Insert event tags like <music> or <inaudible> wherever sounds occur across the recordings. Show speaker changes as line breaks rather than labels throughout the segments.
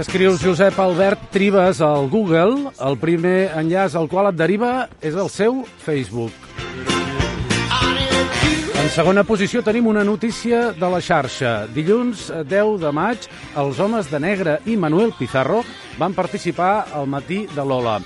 escrius Josep Albert Tribes al Google, el primer enllaç al qual et deriva és el seu Facebook. En segona posició tenim una notícia de la xarxa. Dilluns 10 de maig, els homes de negre i Manuel Pizarro van participar al matí de Lola.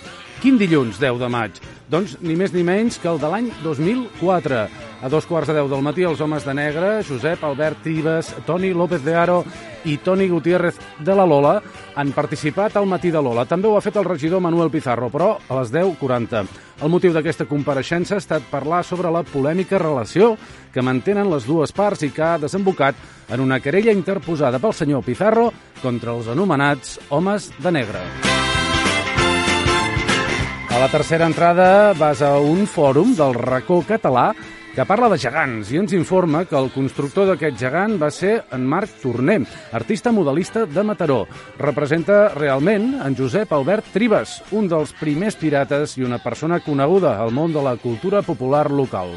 Quin dilluns 10 de maig? Doncs ni més ni menys que el de l'any 2004. A dos quarts de deu del matí, els homes de negre, Josep Albert Tribes, Toni López de Aro i Toni Gutiérrez de la Lola han participat al matí de Lola. També ho ha fet el regidor Manuel Pizarro, però a les 10.40. El motiu d'aquesta compareixença ha estat parlar sobre la polèmica relació que mantenen les dues parts i que ha desembocat en una querella interposada pel senyor Pizarro contra els anomenats homes de negre. A la tercera entrada vas a un fòrum del racó català que parla de gegants i ens informa que el constructor d'aquest gegant va ser en Marc Torner, artista modelista de Mataró. Representa realment en Josep Albert Tribes, un dels primers pirates i una persona coneguda al món de la cultura popular local.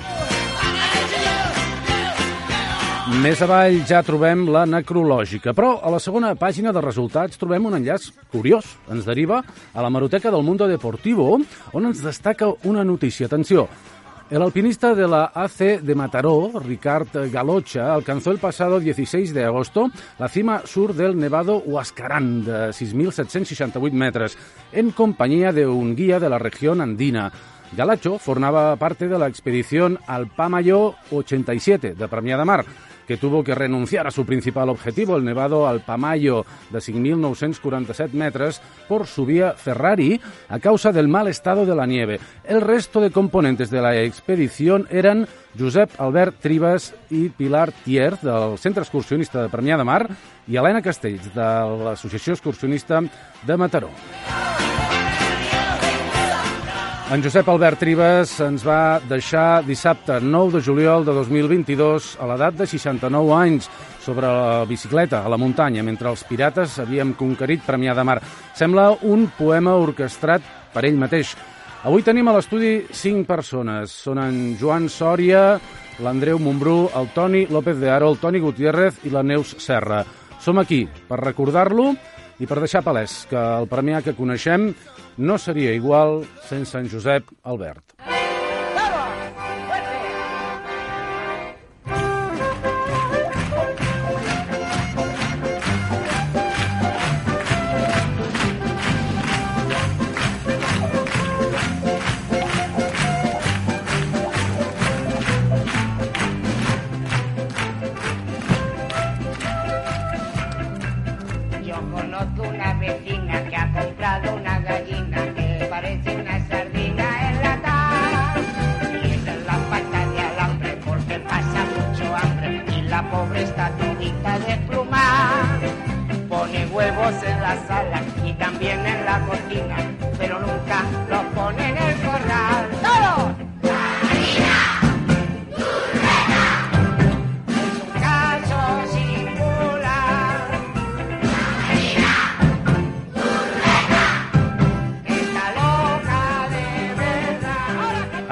Més avall ja trobem la necrològica, però a la segona pàgina de resultats trobem un enllaç curiós. Ens deriva a la maroteca del Mundo Deportivo, on ens destaca una notícia. Atenció, El alpinista de la AC de Mataró, Ricard Galocha, alcanzó el pasado 16 de agosto la cima sur del Nevado Huascarán, de 6.768 metres, en compañía de un guía de la región andina. Galacho formaba parte de la expedición Alpamayo 87 de Premià de Mar, que tuvo que renunciar a su principal objetivo, el nevado Alpamayo de 5.947 metros, por su vía Ferrari a causa del mal estado de la nieve. El resto de componentes de la expedición eran Josep Albert Tribes i Pilar Tier, del Centre Excursionista de Premià de Mar, i Helena Castells, de l'Associació Excursionista de Mataró. En Josep Albert Tribes ens va deixar dissabte 9 de juliol de 2022 a l'edat de 69 anys sobre la bicicleta a la muntanya mentre els pirates havíem conquerit Premià de Mar. Sembla un poema orquestrat per ell mateix. Avui tenim a l'estudi cinc persones. Són en Joan Sòria, l'Andreu Montbrú, el Toni López de Aro, el Toni Gutiérrez i la Neus Serra. Som aquí per recordar-lo i per deixar palès que el Premià que coneixem no seria igual sense en Josep Albert.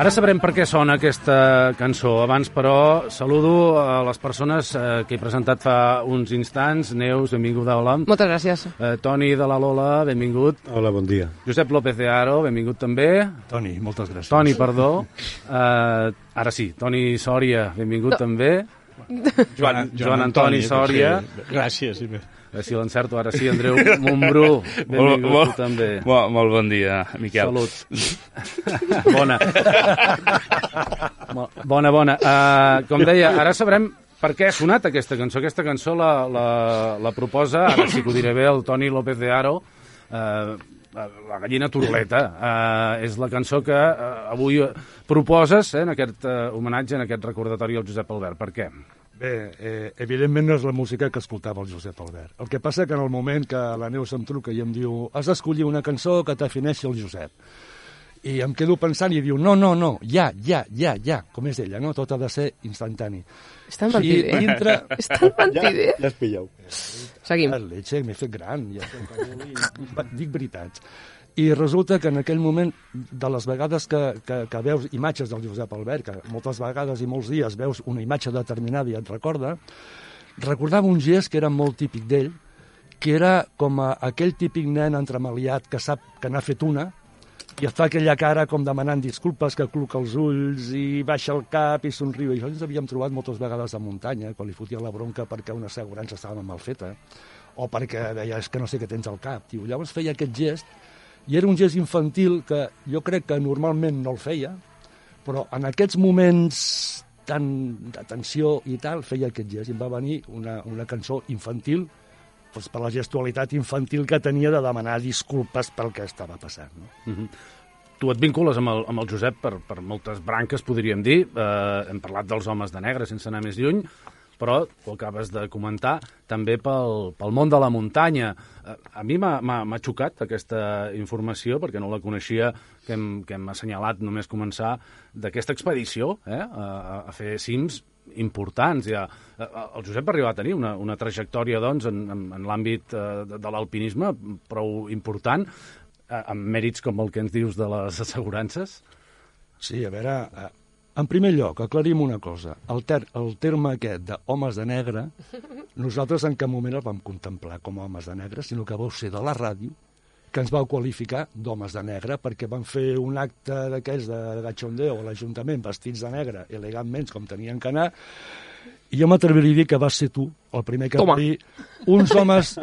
Ara sabrem per què sona aquesta cançó. Abans, però, saludo a les persones eh, que he presentat fa uns instants. Neus, benvinguda, hola.
Moltes gràcies.
Eh, Toni de la Lola, benvingut.
Hola, bon dia.
Josep López de Aro, benvingut també.
Toni, moltes gràcies.
Toni, perdó. Eh, ara sí, Toni Sòria, benvingut també. <laughs> Joan, Joan Antoni Sòria.
Sí, gràcies. Sí.
Eh, si l'encerto ara sí, Andreu <laughs> Montbrú, benvingut
molt,
tu també.
Molt, molt bon dia, Miquel.
Salut. <laughs> bona. Bona, bona. Uh, com deia, ara sabrem per què ha sonat aquesta cançó? Aquesta cançó la, la, la proposa, ara sí que ho diré bé, el Toni López de Aro, eh, la gallina turuleta. Eh, és la cançó que eh, avui proposes eh, en aquest eh, homenatge, en aquest recordatori al Josep Albert. Per què?
Bé, eh, evidentment no és la música que escoltava el Josep Albert. El que passa que en el moment que la Neus em truca i em diu has d'escollir una cançó que t'afineixi el Josep. I em quedo pensant i diu, no, no, no, ja, ja, ja, ja, com és ella, no? Tot ha de ser instantani.
És tan mentider.
I dintre...
És tan mentider.
Ja es pilleu.
Seguim.
La leche, m'he fet gran, ja <laughs> dic veritats. I resulta que en aquell moment, de les vegades que, que, que veus imatges del Josep Albert, que moltes vegades i molts dies veus una imatge determinada i et recorda, recordava un gest que era molt típic d'ell, que era com a aquell típic nen entremaliat que sap que n'ha fet una, i et fa aquella cara com demanant disculpes, que cluca els ulls i baixa el cap i somriu. I això ens havíem trobat moltes vegades a muntanya, quan li fotia la bronca perquè una assegurança estava mal feta, o perquè deia, és que no sé què tens al cap, tio. Llavors feia aquest gest, i era un gest infantil que jo crec que normalment no el feia, però en aquests moments tan de tensió i tal, feia aquest gest. I em va venir una, una cançó infantil doncs, per la gestualitat infantil que tenia de demanar disculpes pel que estava passant. No?
Mm -hmm. Tu et vincules amb el, amb el Josep per, per moltes branques, podríem dir. Eh, hem parlat dels homes de negre, sense anar més lluny, però, ho acabes de comentar, també pel, pel món de la muntanya. A mi m'ha xocat aquesta informació, perquè no la coneixia, que hem, que hem assenyalat només començar, d'aquesta expedició eh, a, a fer cims importants. Ja. El Josep arriba a tenir una, una trajectòria doncs, en, en, en l'àmbit eh, de, de l'alpinisme prou important, amb mèrits com el que ens dius de les assegurances.
Sí, a veure, eh, en primer lloc, aclarim una cosa. El, ter el terme aquest d'homes de negre, nosaltres en cap moment el vam contemplar com a homes de negre, sinó que vau ser de la ràdio que ens vau qualificar d'homes de negre perquè van fer un acte d'aquells de gachondeo a l'Ajuntament vestits de negre, elegantment, com tenien que anar, i jo m'atreviria a dir que vas ser tu, el primer que va dir uns homes,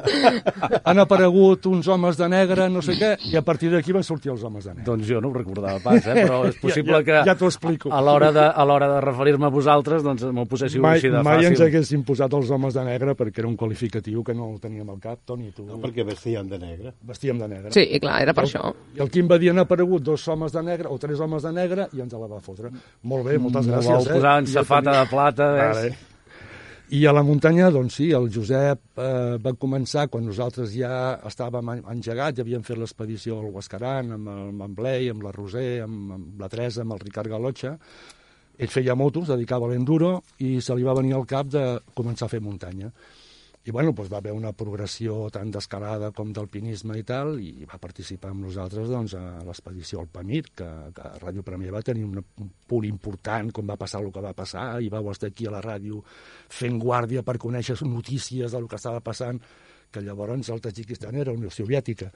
han aparegut uns homes de negre, no sé què, i a partir d'aquí van sortir els homes de negre.
Doncs jo no ho recordava pas, eh? però és <laughs> possible
ja, ja,
que
ja t'ho explico.
a l'hora de, a l'hora de referir-me a vosaltres doncs m'ho poséssiu
mai,
així de
mai
fàcil.
ens haguéssim posat els homes de negre perquè era un qualificatiu que no el teníem al cap, Toni, tu.
No, perquè vestien de negre.
Vestíem de negre.
Sí, clar, era per això.
I el Quim va dir han aparegut dos homes de negre o tres homes de negre i ens la va fotre. Molt bé, moltes
M'ho
gràcies.
vau
eh?
posar en safata
tenia-
de plata.
Vale. I a la muntanya, doncs sí, el Josep eh, va començar quan nosaltres ja estàvem en- engegats, ja havíem fet l'expedició al Huascaran, amb, el, amb en Blei, amb la Roser, amb, amb la Teresa, amb el Ricard Galotxa. Ell feia motos, dedicava l'enduro, i se li va venir al cap de començar a fer muntanya. I bueno, doncs va haver una progressió tant d'escalada com d'alpinisme i tal, i va participar amb nosaltres doncs, a l'expedició al Pamir, que, que Ràdio Premier va tenir un, un punt important quan va passar el que va passar, i vau estar aquí a la ràdio fent guàrdia per conèixer notícies del que estava passant, que llavors el Tajikistan era Unió Soviètica.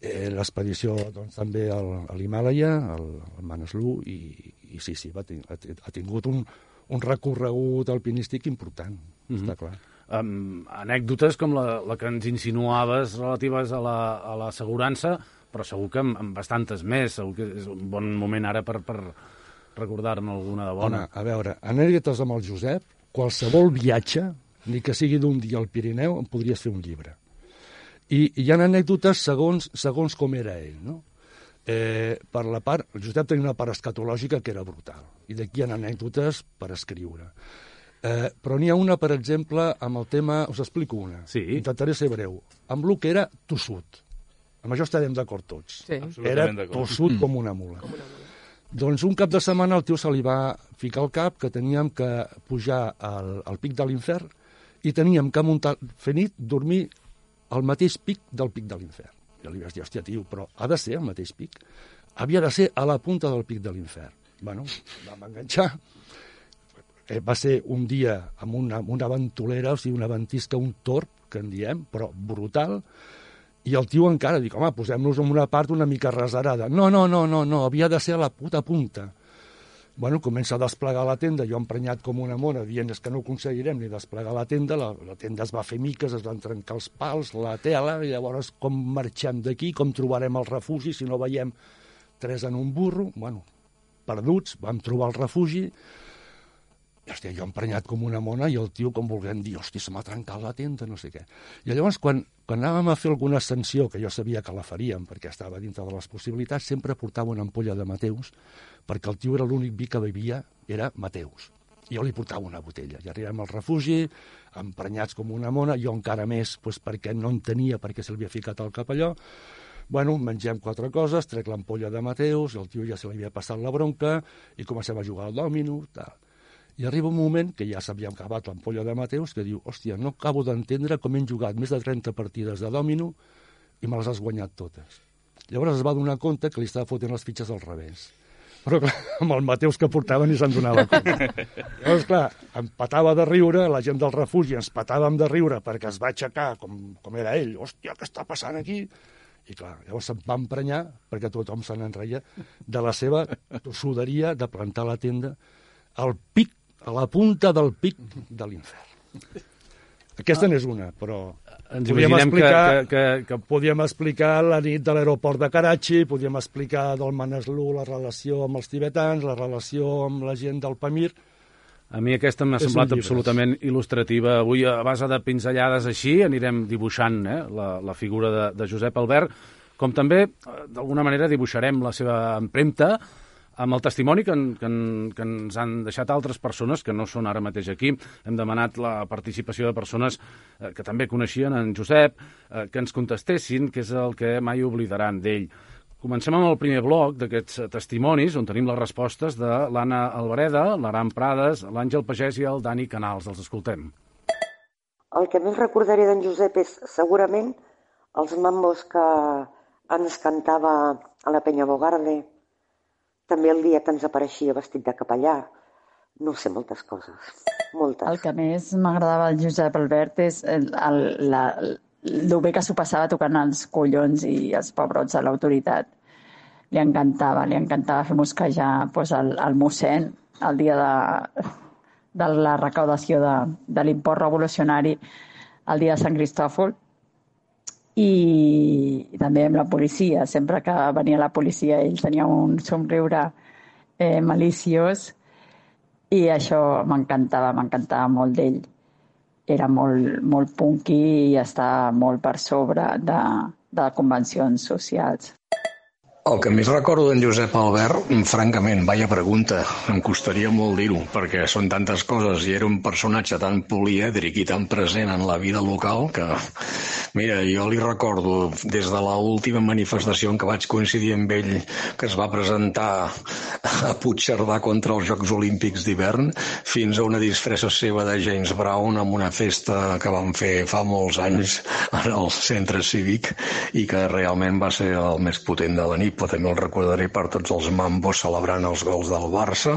Eh, L'expedició doncs, també al, a l'Himàlaia, al, al Manaslu, i, i sí, sí, va, ha, ha tingut un, un recorregut alpinístic important, mm -hmm. està clar.
Um, anècdotes com la, la que ens insinuaves relatives a la- a l'assegurança, la, però segur que amb, amb bastantes més. Segur que és un bon moment ara per, per recordar-ne alguna de bona.
Home, a veure, anècdotes amb el Josep, qualsevol viatge, ni que sigui d'un dia al Pirineu, en podries fer un llibre. I hi ha anècdotes segons, segons com era ell, no? Eh, per la part, el Josep tenia una part escatològica que era brutal, i d'aquí hi ha anècdotes per escriure. Eh, però n'hi ha una, per exemple, amb el tema... Us explico una.
Sí.
Intentaré ser breu. Amb el que era tossut. Amb això estarem d'acord tots.
Sí.
Era
Absolutament d'acord.
tossut com una mula. Doncs un cap de setmana el tio se li va ficar al cap que teníem que pujar al, al pic de l'infern i teníem que muntar, fer nit, dormir al mateix pic del pic de l'infern. Jo li vaig dir, hòstia, tio, però ha de ser al mateix pic? Havia de ser a la punta del pic de l'infern. Bueno, vam enganxar. Eh, va ser un dia amb una, amb una ventolera, o sigui, una ventisca, un torb, que en diem, però brutal, i el tio encara dic, home, posem-nos en una part una mica reserada. No, no, no, no, no, havia de ser a la puta punta. Bueno, comença a desplegar la tenda, jo emprenyat com una mona, dient és que no aconseguirem ni desplegar la tenda, la, la tenda es va fer miques, es van trencar els pals, la tela, i llavors com marxem d'aquí, com trobarem el refugi si no veiem tres en un burro, bueno, perduts, vam trobar el refugi, hòstia, jo emprenyat com una mona i el tio com volguem dir, hòstia, se m'ha trencat la tenda, no sé què. I llavors, quan, quan anàvem a fer alguna ascensió, que jo sabia que la faríem perquè estava dintre de les possibilitats, sempre portava una ampolla de Mateus, perquè el tio era l'únic vi que bevia, era Mateus. I jo li portava una botella. I arribem al refugi, emprenyats com una mona, jo encara més, doncs, perquè no en tenia, perquè se l'havia ficat al capelló. Bueno, mengem quatre coses, trec l'ampolla de Mateus, el tio ja se li havia passat la bronca, i comencem a jugar al dòmino, tal. I arriba un moment que ja s'havia acabat l'ampolla de Mateus, que diu, hòstia, no acabo d'entendre com hem jugat més de 30 partides de dòmino i me les has guanyat totes. Llavors es va donar compte que li estava fotent les fitxes al revés. Però, clar, amb el Mateus que portava ni se'n donava compte. Llavors, clar, em patava de riure, la gent del refugi ens patàvem de riure perquè es va aixecar com, com era ell. Hòstia, què està passant aquí? I clar, llavors se'm va emprenyar, perquè tothom se n'enreia, de la seva tossuderia de plantar la tenda al pic a la punta del pic de l'infern. Aquesta n'és una, però
Ens
podíem
imaginem que,
explicar,
que, que, que
podíem explicar la nit de l'aeroport de Karachi, podíem explicar del Manaslu la relació amb els tibetans, la relació amb la gent del Pamir...
A mi aquesta m'ha semblat absolutament il·lustrativa. Avui, a base de pinzellades així, anirem dibuixant eh, la, la figura de, de Josep Albert, com també, eh, d'alguna manera, dibuixarem la seva empremta amb el testimoni que, en, que, en, que ens han deixat altres persones que no són ara mateix aquí. Hem demanat la participació de persones eh, que també coneixien en Josep, eh, que ens contestessin què és el que mai oblidaran d'ell. Comencem amb el primer bloc d'aquests eh, testimonis, on tenim les respostes de l'Anna Alvareda, l'Aram Prades, l'Àngel Pagès i el Dani Canals. Els escoltem.
El que més recordaré d'en Josep és segurament els mambos que ens cantava a la Penya Bogarde, també el dia que ens apareixia vestit de capellà. No sé, moltes coses. Moltes.
El que més m'agradava del Josep Albert és el, el, la, el bé que s'ho passava tocant els collons i els pebrots a l'autoritat. Li encantava, li encantava fer mosquejar pues, el, el mossèn el dia de, de la recaudació de, de l'import revolucionari el dia de Sant Cristòfol i, i també amb la policia. Sempre que venia la policia ell tenia un somriure eh, maliciós i això m'encantava, m'encantava molt d'ell. Era molt, molt punky i estava molt per sobre de, de convencions socials.
El que més recordo d'en Josep Albert, francament, vaya pregunta, em costaria molt dir-ho, perquè són tantes coses i era un personatge tan polièdric i tan present en la vida local que, mira, jo li recordo des de l última manifestació en què vaig coincidir amb ell, que es va presentar a Puigcerdà contra els Jocs Olímpics d'hivern, fins a una disfressa seva de James Brown amb una festa que van fer fa molts anys en el centre cívic i que realment va ser el més potent de la nit però també el recordaré per tots els mambos celebrant els gols del Barça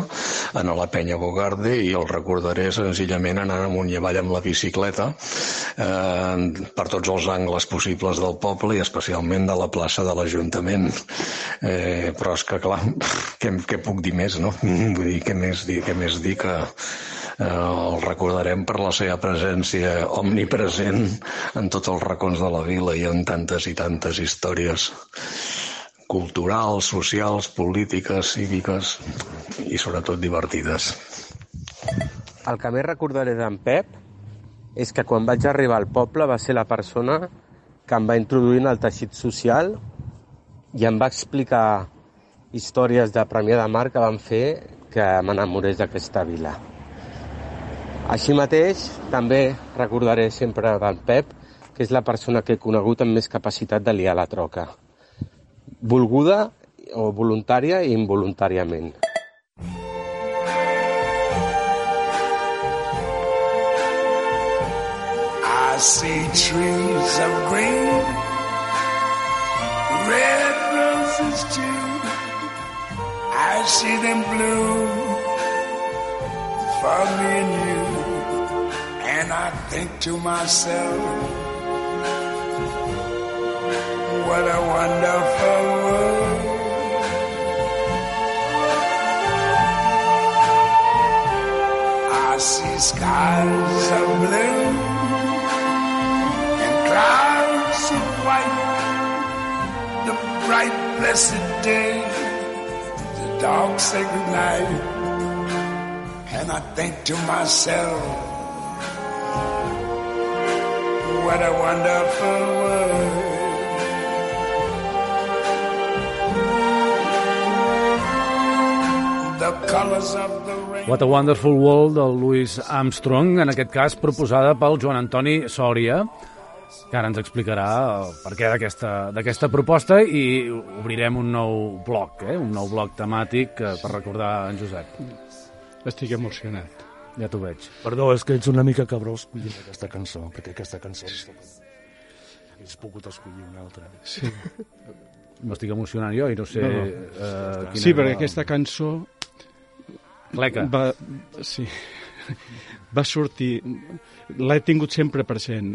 en la penya Bogarde i el recordaré senzillament anant amunt i avall amb la bicicleta eh, per tots els angles possibles del poble i especialment de la plaça de l'Ajuntament. Eh, però és que, clar, què, què puc dir més, no? <laughs> Vull dir, què més dir, què més dir que eh, el recordarem per la seva presència omnipresent en tots els racons de la vila i en tantes i tantes històries culturals, socials, polítiques, cíviques i sobretot divertides.
El que més recordaré d'en Pep és que quan vaig arribar al poble va ser la persona que em va introduir en el teixit social i em va explicar històries de Premià de Mar que van fer que m'enamorés d'aquesta vila. Així mateix, també recordaré sempre d'en Pep, que és la persona que he conegut amb més capacitat de liar la troca volguda o voluntària i.
I see trees of green, red roses too. I see them bloom for me and you. And I think to myself, what a wonderful skies are blue and clouds are white, the bright blessed day, the dark sacred night, and I think to myself, what a wonderful world. The colors of.
What a Wonderful World del Louis Armstrong, en aquest cas proposada pel Joan Antoni Sòria, que ara ens explicarà el per què d'aquesta d'aquesta proposta i obrirem un nou bloc, eh? un nou bloc temàtic eh, per recordar en Josep.
Estic emocionat.
Ja t'ho veig.
Perdó, és que ets una mica cabró escollint aquesta cançó, perquè aquesta cançó hagués pogut escollir una altra.
Sí. <laughs>
M'estic emocionant jo i no sé...
No, no.
Eh, quina
Sí, perquè
la-
aquesta cançó...
Cleca.
Va, sí, va sortir... L'he tingut sempre present,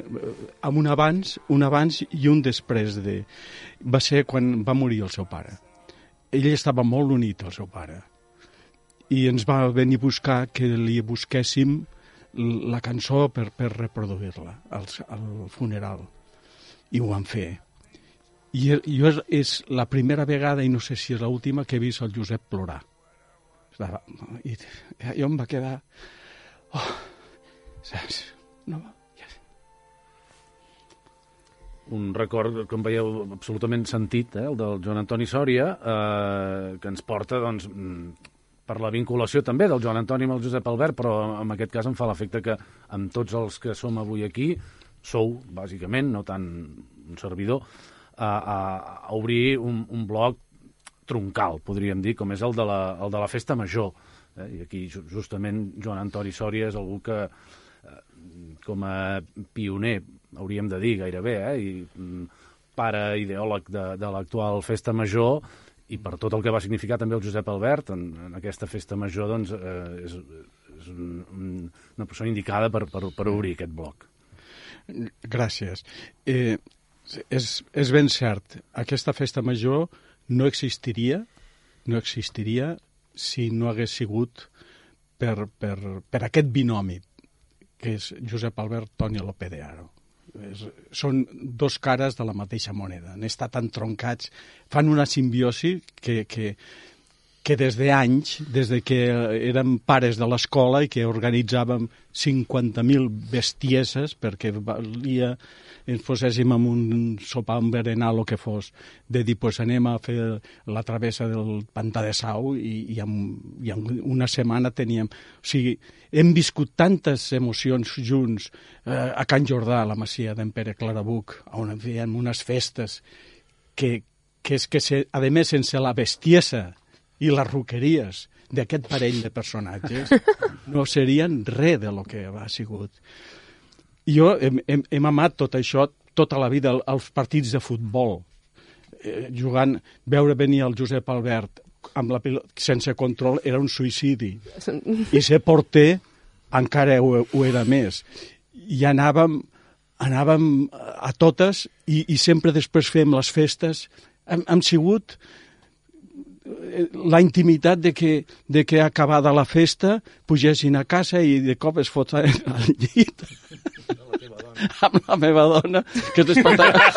amb un abans, un abans i un després de... Va ser quan va morir el seu pare. Ell estava molt unit al seu pare i ens va venir a buscar que li busquéssim la cançó per, per reproduir-la al, al funeral. I ho vam fer. I jo és, és la primera vegada, i no sé si és l'última, que he vist el Josep plorar. Estava, i jo em va quedar... Oh, saps? No,
un record, com veieu, absolutament sentit, eh, el del Joan Antoni Sòria, eh, que ens porta, doncs, mm, per la vinculació també del Joan Antoni amb el Josep Albert, però en aquest cas em fa l'efecte que amb tots els que som avui aquí, sou, bàsicament, no tant un servidor, a, a, a obrir un, un bloc troncal, podríem dir, com és el de la, el de la festa major. Eh? I aquí, ju- justament, Joan Antoni Sòria és algú que, eh, com a pioner, hauríem de dir gairebé, eh? i mm, pare ideòleg de, de l'actual festa major, i per tot el que va significar també el Josep Albert en, en aquesta festa major, doncs, eh, és, és un, un, una persona indicada per, per, per obrir aquest bloc.
Gràcies. Eh, és, és ben cert, aquesta festa major no existiria, no existiria si no hagués sigut per, per, per aquest binomi, que és Josep Albert Toni López de Aro. És, són dos cares de la mateixa moneda. Han estat entroncats, fan una simbiosi que, que, que des d'anys, des de que érem pares de l'escola i que organitzàvem 50.000 bestieses perquè valia ens poséssim amb un sopar, un berenar, el que fos, de dir, pues anem a fer la travessa del pantà de Sau i, i, en, i en una setmana teníem... O sigui, hem viscut tantes emocions junts eh, a Can Jordà, a la masia d'en Pere Clarabuc, on fèiem unes festes que, que és que, se, a més, sense la bestiesa i les roqueries d'aquest parell de personatges <laughs> no serien res de lo que ha sigut. Jo hem, hem, hem amat tot això tota la vida, els partits de futbol, eh, jugant, veure venir el Josep Albert amb la pilota, sense control era un suïcidi. <laughs> I ser porter encara ho, ho era més. I anàvem, anàvem a totes i, i sempre després fèiem les festes. Hem, hem sigut eh, la intimitat de que, de que acabada la festa pugessin a casa i de cop es foten <laughs> al llit amb la meva dona que es despertava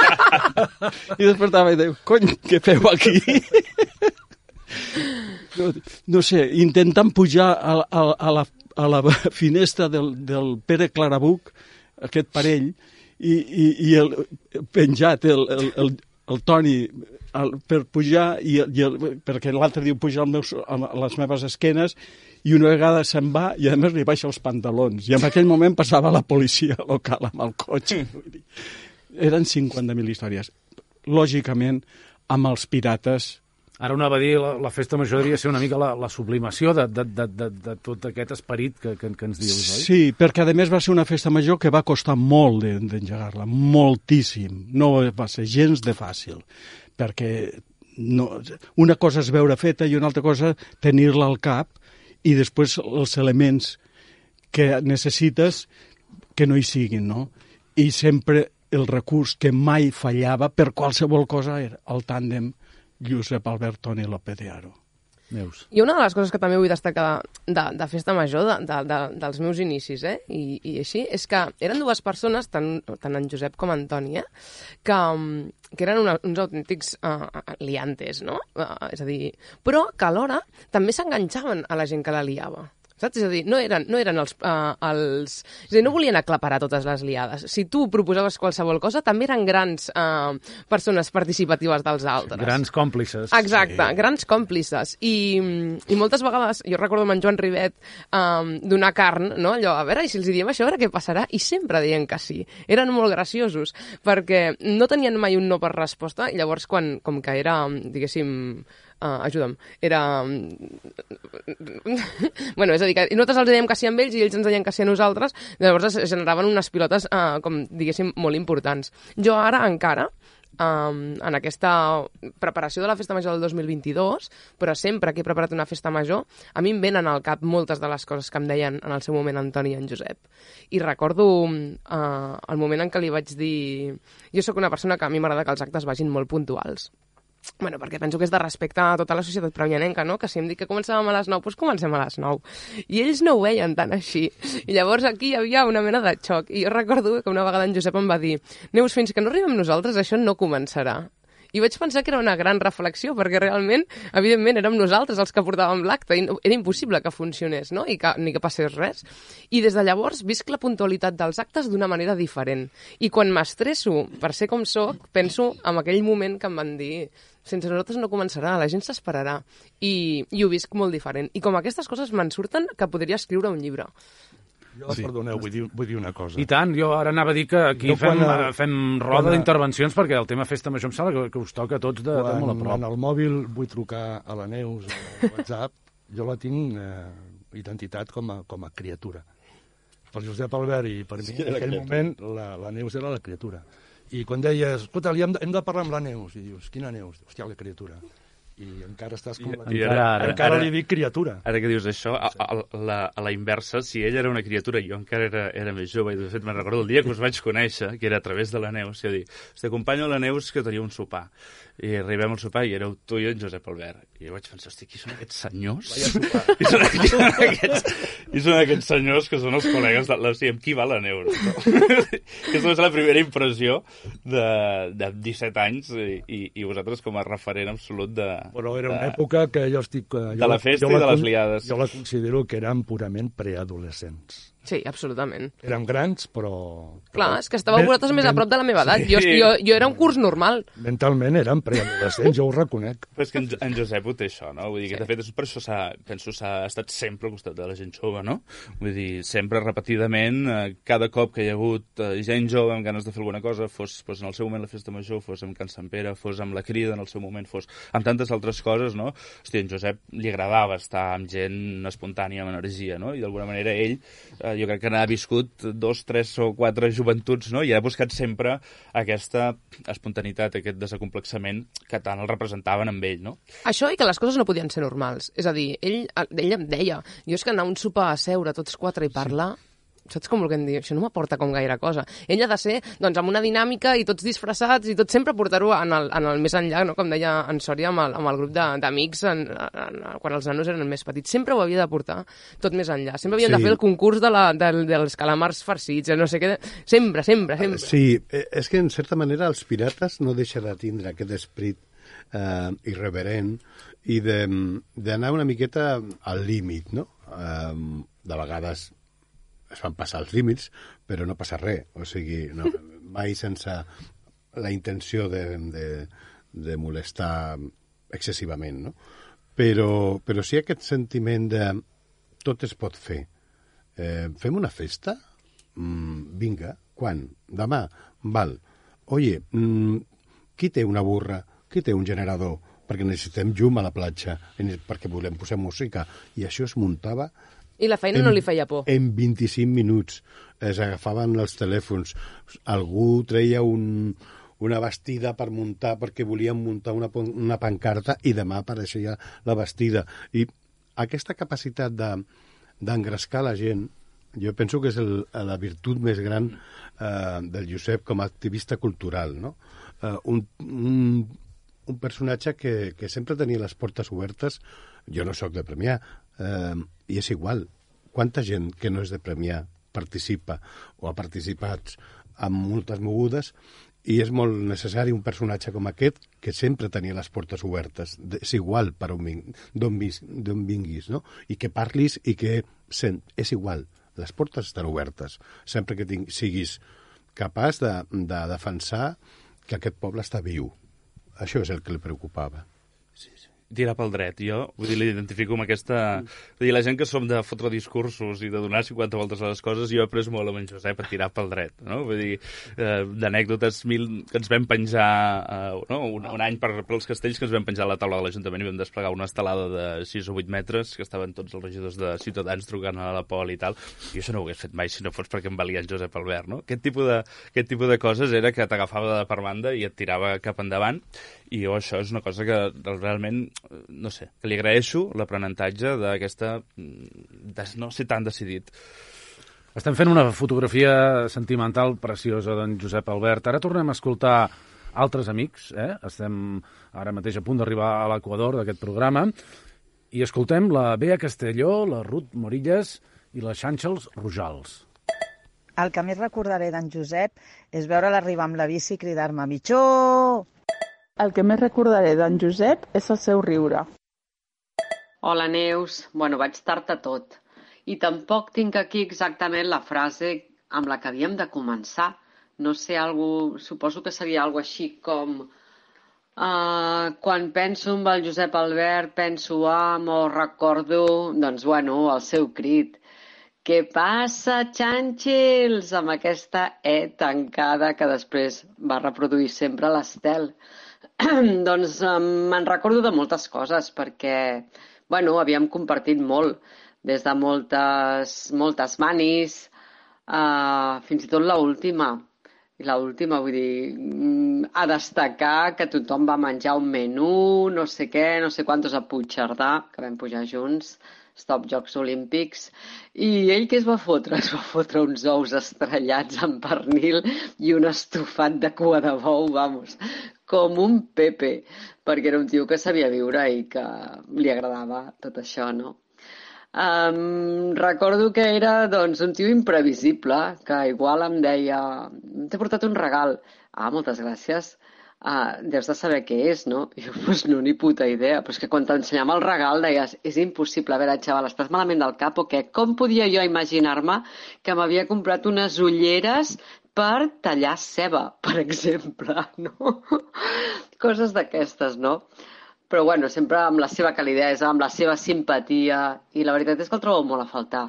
i despertava i diu, cony, què feu aquí? no, no sé, intentant pujar a, a, a, la, a la finestra del, del Pere Clarabuc, aquest parell, i, i, i el, penjat el, el, el, el Toni el, per pujar, i, i el, perquè l'altre diu pujar al meus, a les meves esquenes, i una vegada se'n va i a més li baixa els pantalons. I en aquell moment passava la policia local amb el cotxe. Vull dir, eren 50.000 històries. Lògicament, amb els pirates
Ara anava a dir, la, la festa major devia ser una mica la, la sublimació de, de, de, de, de tot aquest esperit que, que, que ens dius, oi?
Sí, perquè a més va ser una festa major que va costar molt de- d'engegar-la, moltíssim. No va ser gens de fàcil, perquè no, una cosa és veure feta i una altra cosa tenir-la al cap i després els elements que necessites que no hi siguin, no? I sempre el recurs que mai fallava per qualsevol cosa era el tàndem Josep Albert Toni López de Aro.
Neus.
I una de les coses que també vull destacar de, de Festa Major, de, de, de, dels meus inicis, eh? I, i així, és que eren dues persones, tant, tant en Josep com en Toni, eh? que, mm, que eren una, uns autèntics uh, liantes, no? Uh, és a dir, però que alhora també s'enganxaven a la gent que la liava. Saps? És a dir, no eren, no eren els, uh, els... És a dir, no volien aclaparar totes les liades. Si tu proposaves qualsevol cosa, també eren grans uh, persones participatives dels altres.
Grans còmplices.
Exacte, sí. grans còmplices. I, I moltes vegades, jo recordo amb en Joan Rivet um, donar carn, no? allò, a veure, i si els diem això, a veure què passarà? I sempre deien que sí. Eren molt graciosos, perquè no tenien mai un no per resposta, i llavors, quan, com que era, diguéssim, uh, ajuda'm, era... <laughs> bueno, és a dir, que nosaltres els dèiem que sí amb ells i ells ens deien que sí a nosaltres, llavors es generaven unes pilotes, uh, com diguéssim, molt importants. Jo ara encara, um, en aquesta preparació de la Festa Major del 2022, però sempre que he preparat una festa major, a mi em venen al cap moltes de les coses que em deien en el seu moment Antoni i en Josep. I recordo uh, el moment en què li vaig dir... Jo sóc una persona que a mi m'agrada que els actes vagin molt puntuals. Bueno, perquè penso que és de respecte a tota la societat premianenca, no? Que si em dic que començàvem a les 9, doncs comencem a les 9. I ells no ho veien tan així. I llavors aquí hi havia una mena de xoc. I jo recordo que una vegada en Josep em va dir Neus, fins que no arribem nosaltres, això no començarà. I vaig pensar que era una gran reflexió, perquè realment, evidentment, érem nosaltres els que portàvem l'acte i no- era impossible que funcionés, no? I que, ni que passés res. I des de llavors visc la puntualitat dels actes d'una manera diferent. I quan m'estresso per ser com sóc, penso en aquell moment que em van dir sense nosaltres no començarà, la gent s'esperarà. I, I ho visc molt diferent. I com aquestes coses me'n surten que podria escriure un llibre.
Jo, sí. perdoneu, vull dir, vull dir una cosa.
I tant, jo ara anava a dir que aquí
Jo
fem,
quan,
eh, fem roda
quan-
d'intervencions perquè el tema festa major em sembla que, que us toca a tots de, de
quan,
molt a prop.
en el mòbil vull trucar a la Neus o WhatsApp, <laughs> jo la tinc eh, identitat com a, com a criatura. Per Josep Albert i per mi,
Sí,
en aquell
criatura.
moment, la, la Neus era la criatura. I quan deies, escolta, hem de, hem de parlar amb la Neus, i dius, quina Neus? Hòstia, la criatura. I encara estàs com... la...
I ara-
encara
ara-
li dic criatura.
Ara que dius això, a, a, a, la, a la inversa, si ell era una criatura i jo encara era, era més jove, i de fet me'n recordo el dia que us vaig conèixer, que era a través de la Neus, i a dir, hosti, acompanyo la Neus que tenia un sopar. I arribem al sopar i éreu tu i en Josep Albert. I jo vaig pensar, hosti, qui són aquests senyors? I són, <laughs> qui són aquests, i són aquests senyors que són els col·legues de la... Amb qui va la Neus? No? <laughs> que és la primera impressió de, de 17 anys i, i, i vosaltres com a referent absolut de...
Però era una
de-
època que jo estic... eh, Jo
De la festa
jo
i de les liades.
Jo la considero que eren purament preadolescents.
Sí, absolutament.
Érem grans, però...
Clar, és que estàveu vosaltres més a prop de la meva edat. Jo, jo, jo era un curs normal.
Mentalment érem preadolescents, jo ho reconec.
Però és que en, en Josep ho té això, no? Vull dir que, de fet, és per això s'ha, penso s'ha estat sempre al costat de la gent jove, no? Vull dir, sempre repetidament, eh, cada cop que hi ha hagut eh, gent jove amb ganes de fer alguna cosa, fos, fos en el seu moment la festa major, fos amb Can Sant Pere, fos amb la crida en el seu moment, fos amb tantes altres coses, no? Hòstia, en Josep li agradava estar amb gent espontània, amb energia, no? I d'alguna manera ell, eh, jo crec que n'ha viscut dos, tres o quatre joventuts, no? I ha buscat sempre aquesta espontaneïtat, aquest desacomplexament que tant el representaven amb ell, no?
Això i que les coses no podien ser normals. És a dir, ell, ell em deia, jo és que anar a un sopar a seure tots quatre i parlar... Sí. Saps com volguem dir? Això no m'aporta com gaire cosa. Ell ha de ser, doncs, amb una dinàmica i tots disfressats i tot sempre portar-ho en, el, en el més enllà, no? com deia en Sòria, amb el, amb el grup de- d'amics quan els nanos eren més petits. Sempre ho havia de portar tot més enllà. Sempre havien sí. De fer el concurs de la, del, dels calamars farcits, no sé què. Sempre, sempre, sempre.
Sí, eh, és que en certa manera els pirates no deixen de tindre aquest esprit eh, irreverent i de- d'anar una miqueta al límit, no? Eh, de vegades es van passar els límits, però no passa res. O sigui, no, <laughs> mai sense la intenció de, de, de molestar excessivament, no? Però, però sí aquest sentiment de tot es pot fer. Eh, fem una festa? Mm, vinga, quan? Demà? Val. Oye, mm, qui té una burra? Qui té un generador? Perquè necessitem llum a la platja, perquè volem posar música. I això es muntava
I la feina no li feia por.
en 25 minuts. Es agafaven els telèfons. Algú treia un, una vestida per muntar perquè volien muntar una, una pancarta i demà apareixia la vestida. I aquesta capacitat de d'engrescar la gent jo penso que és el, la virtut més gran eh, del Josep com a activista cultural, no? Eh, un, un, un personatge que, que sempre tenia les portes obertes. Jo no sóc de Premià, eh, i és igual. Quanta gent que no és de Premià participa o ha participat amb moltes mogudes I és molt necessari un personatge com aquest que sempre tenia les portes obertes. És igual per on ving- d'on vinguis, no? I que parlis i que sent, és igual. Les portes estan obertes. Sempre que ting, siguis capaç de, de defensar que aquest poble està viu. Això és el que li preocupava.
Tirar pel dret. Jo, vull dir, l'identifico amb aquesta... Vull dir, la gent que som de fotre discursos i de donar 50 voltes a les coses, jo he après molt amb en Josep a tirar pel dret, no? Vull dir, eh, d'anècdotes mil que ens vam penjar eh, no? un, un any per, als castells que ens vam penjar a la taula de l'Ajuntament i vam desplegar una estelada de 6 o 8 metres que estaven tots els regidors de Ciutadans trucant a la poli i tal. I això no ho hagués fet mai si no fos perquè em valia en Josep Albert, no? Aquest tipus de, aquest tipus de coses era que t'agafava de per banda i et tirava cap endavant i jo això és una cosa que realment, no sé, que li agraeixo l'aprenentatge d'aquesta... mm, de no ser tan decidit.
Estem fent una fotografia sentimental preciosa d'en Josep Albert. Ara tornem a escoltar altres amics, eh? Estem ara mateix a punt d'arribar a l'equador d'aquest programa i escoltem la Bea Castelló, la Ruth Morillas i la Xànxels Rojals.
El que més recordaré d'en Josep és veure'l arribar amb la bici i cridar-me «Mitjó!».
El que més recordaré d'en Josep és el seu riure.
Hola, Neus. Bueno, vaig tard a tot. I tampoc tinc aquí exactament la frase amb la que havíem de començar. No sé, algú, suposo que seria algo així com uh, quan penso en el Josep Albert, penso amb o recordo, doncs, bueno, el seu crit. Què passa, xanxils? Amb aquesta E tancada que després va reproduir sempre l'Estel. <clears throat> doncs me'n recordo de moltes coses perquè, bueno, havíem compartit molt, des de moltes, moltes manis, uh, fins i tot la última. I la última, vull dir, mm, a destacar que tothom va menjar un menú, no sé què, no sé quantos a Puigcerdà, que vam pujar junts, Stop Jocs Olímpics, i ell què es va fotre? Es va fotre uns ous estrellats amb pernil i un estofat de cua de bou, vamos, com un Pepe, perquè era un tio que sabia viure i que li agradava tot això, no? Um, recordo que era doncs, un tio imprevisible, que igual em deia t'he portat un regal. Ah, moltes gràcies. Uh, deus de saber què és, no? I <laughs> jo, pues, no, ni puta idea. Però és que quan t'ensenyava el regal deies, és impossible, a veure, xaval, estàs malament del cap o què? Com podia jo imaginar-me que m'havia comprat unes ulleres per tallar ceba, per exemple, <laughs> no? Coses d'aquestes, no? Però bueno, sempre amb la seva calidesa, amb la seva simpatia, i la veritat és que el trobo molt a faltar.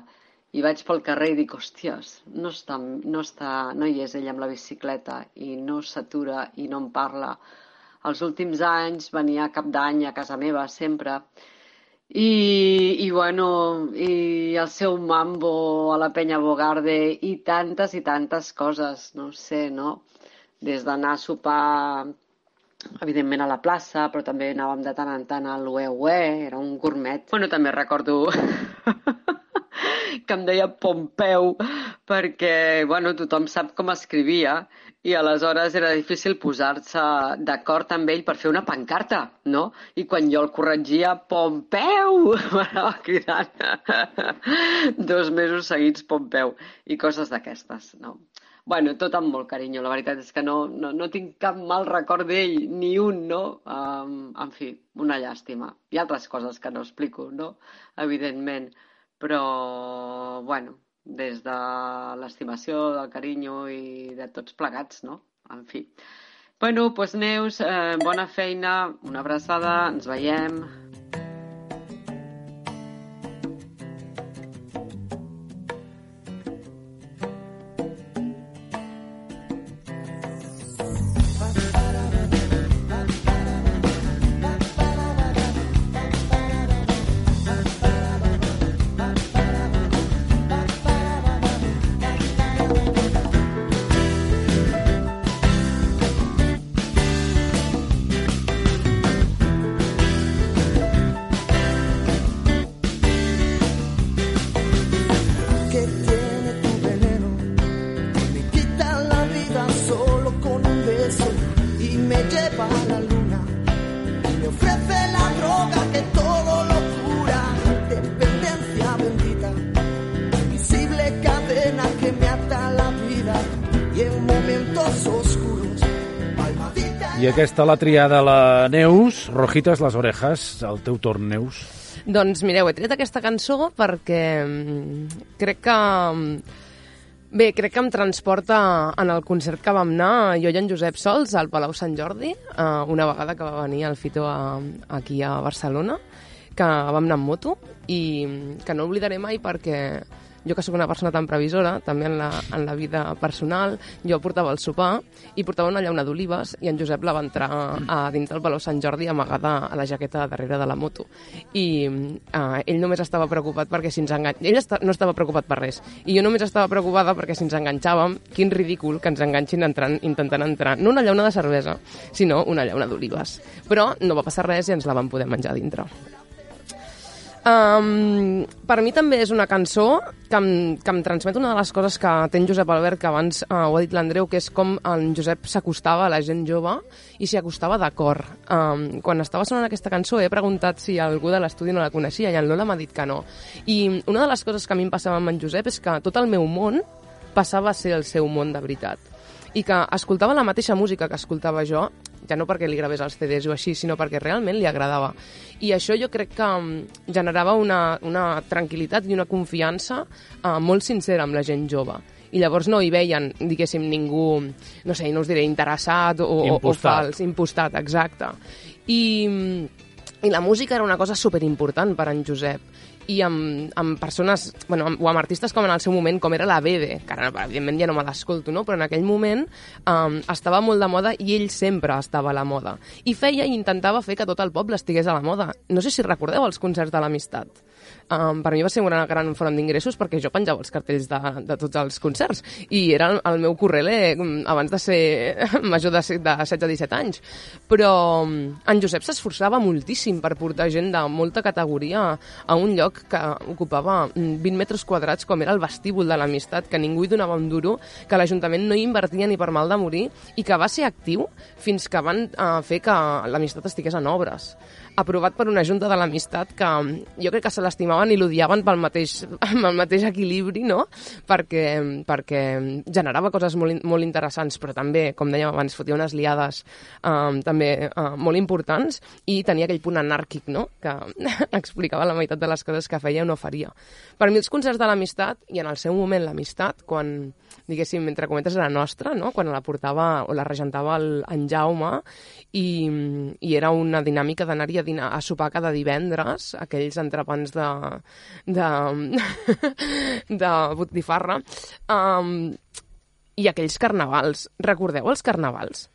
I vaig pel carrer i dic, hòsties, no, està, no, està, no hi és ell amb la bicicleta i no s'atura i no em parla. Els últims anys venia cap d'any a casa meva, sempre, i, i bueno, i el seu mambo a la penya Bogarde i tantes i tantes coses, no sé, no? Des d'anar a sopar evidentment a la plaça, però també anàvem de tant en tant al Ue Ue, era un gourmet. Bueno, també recordo que em deia Pompeu perquè, bueno, tothom sap com escrivia i aleshores era difícil posar-se d'acord amb ell per fer una pancarta, no? I quan jo el corregia, Pompeu! <laughs> M'anava cridant dos mesos seguits Pompeu i coses d'aquestes, no? Bueno, tot amb molt carinyo, la veritat és que no, no, no tinc cap mal record d'ell, ni un, no? Um, en fi, una llàstima. Hi ha altres coses que no explico, no? Evidentment, però, bueno, des de l'estimació, del carinyo i de tots plegats, no? En fi. Bueno, doncs Neus, eh, bona feina, una abraçada, ens veiem.
I aquesta la triada la Neus, Rojitas les orejas, el teu torn, Neus.
Doncs mireu, he tret aquesta cançó perquè mm, crec que... mm, Bé, crec que em transporta en el concert que vam anar jo i en Josep Sols al Palau Sant Jordi, eh, una vegada que va venir el Fito a, aquí a Barcelona, que vam anar amb moto i mm, que no oblidaré mai perquè jo que sóc una persona tan previsora, també en la, en la vida personal, jo portava el sopar i portava una llauna d'olives i en Josep la va entrar a dins del Palau Sant Jordi amagada a la jaqueta darrere de la moto. I eh, ell només estava preocupat perquè si ens enganxàvem... Ell esta... no estava preocupat per res. I jo només estava preocupada perquè si ens enganxàvem, quin ridícul que ens enganxin entrant, intentant entrar. No una llauna de cervesa, sinó una llauna d'olives. Però no va passar res i ens la vam poder menjar dintre. Um, per mi també és una cançó que em, que em transmet una de les coses que té en Josep Albert, que abans uh, ho ha dit l'Andreu, que és com en Josep s'acostava a la gent jove i s'hi acostava d'acord. Um, quan estava sonant aquesta cançó he preguntat si algú de l'estudi no la coneixia i en Lola m'ha dit que no. I una de les coses que a mi em passava amb en Josep és que tot el meu món passava a ser el seu món de veritat i que escoltava la mateixa música que escoltava jo, ja no perquè li gravés els CDs o així, sinó perquè realment li agradava. I això jo crec que mm, generava una, una tranquil·litat i una confiança eh, molt sincera amb la gent jove i llavors no hi veien, diguéssim, ningú, no sé, no us diré interessat o, o, o fals, impostat, exacte. I, I la música era una cosa superimportant per en Josep i amb, amb persones, bueno, amb, o amb artistes com en el seu moment, com era la Bede, que ara, evidentment, ja no me l'escolto, no? però en aquell moment um, estava molt de moda i ell sempre estava a la moda. I feia i intentava fer que tot el poble estigués a la moda. No sé si recordeu els concerts de l'Amistat. Um, per mi va ser una gran font d'ingressos perquè jo penjava els cartells de, de tots els concerts i era el, el meu correle mm, abans de ser <laughs> major de, de 16-17 anys. Però um, en Josep s'esforçava moltíssim per portar gent de molta categoria a un lloc que ocupava mm, 20 metres quadrats com era el vestíbul de l'Amistat, que ningú hi donava un duro, que l'Ajuntament no hi invertia ni per mal de morir i que va ser actiu fins que van uh, fer que l'Amistat estigués en obres aprovat per una junta de l'amistat que jo crec que se l'estimaven i l'odiaven pel mateix, <laughs> amb el mateix equilibri, no? Perquè, perquè generava coses molt, molt interessants, però també, com dèiem abans, fotia unes liades um, també uh, molt importants i tenia aquell punt anàrquic, no?, que <laughs> explicava la meitat de les coses que feia o no faria. Per mi els concerts de l'amistat, i en el seu moment l'amistat, quan, diguéssim, entre cometes era nostra, no?, quan la portava o la regentava el, en Jaume, i, i era una dinàmica d'anar-hi a, dinar, a sopar cada divendres, aquells entrepans de, de, <laughs> de botifarra, um, i aquells carnavals. Recordeu els carnavals?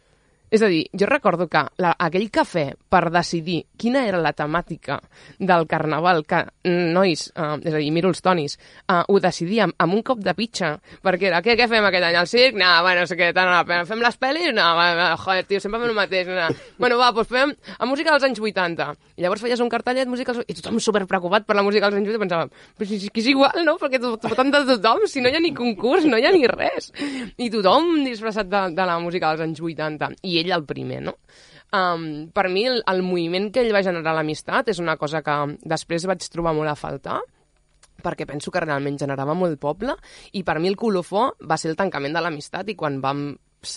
És a dir, jo recordo que la, aquell cafè per decidir quina era la temàtica del carnaval, que, nois, uh, és a dir, miro els tonis, uh, ho decidíem amb un cop de pitxa, perquè era, què, què fem aquest any, al circ? No, bueno, no sé què, tant, no, fem les pel·lis? No, joder, tio, sempre fem el mateix. No. Bueno, va, doncs fem a música dels anys 80. I llavors feies un cartellet, música dels... I tothom super preocupat per la música dels anys 80, pensàvem, però si, si és igual, no? Perquè to- to- voten de tothom, si no hi ha ni concurs, no hi ha ni res. I tothom disfressat de, de la música dels anys 80. I ell el primer, no? Um, per mi el, el moviment que ell va generar l'amistat és una cosa que després vaig trobar molt a faltar perquè penso que realment generava molt poble i per mi el colofó va ser el tancament de l'amistat i quan vam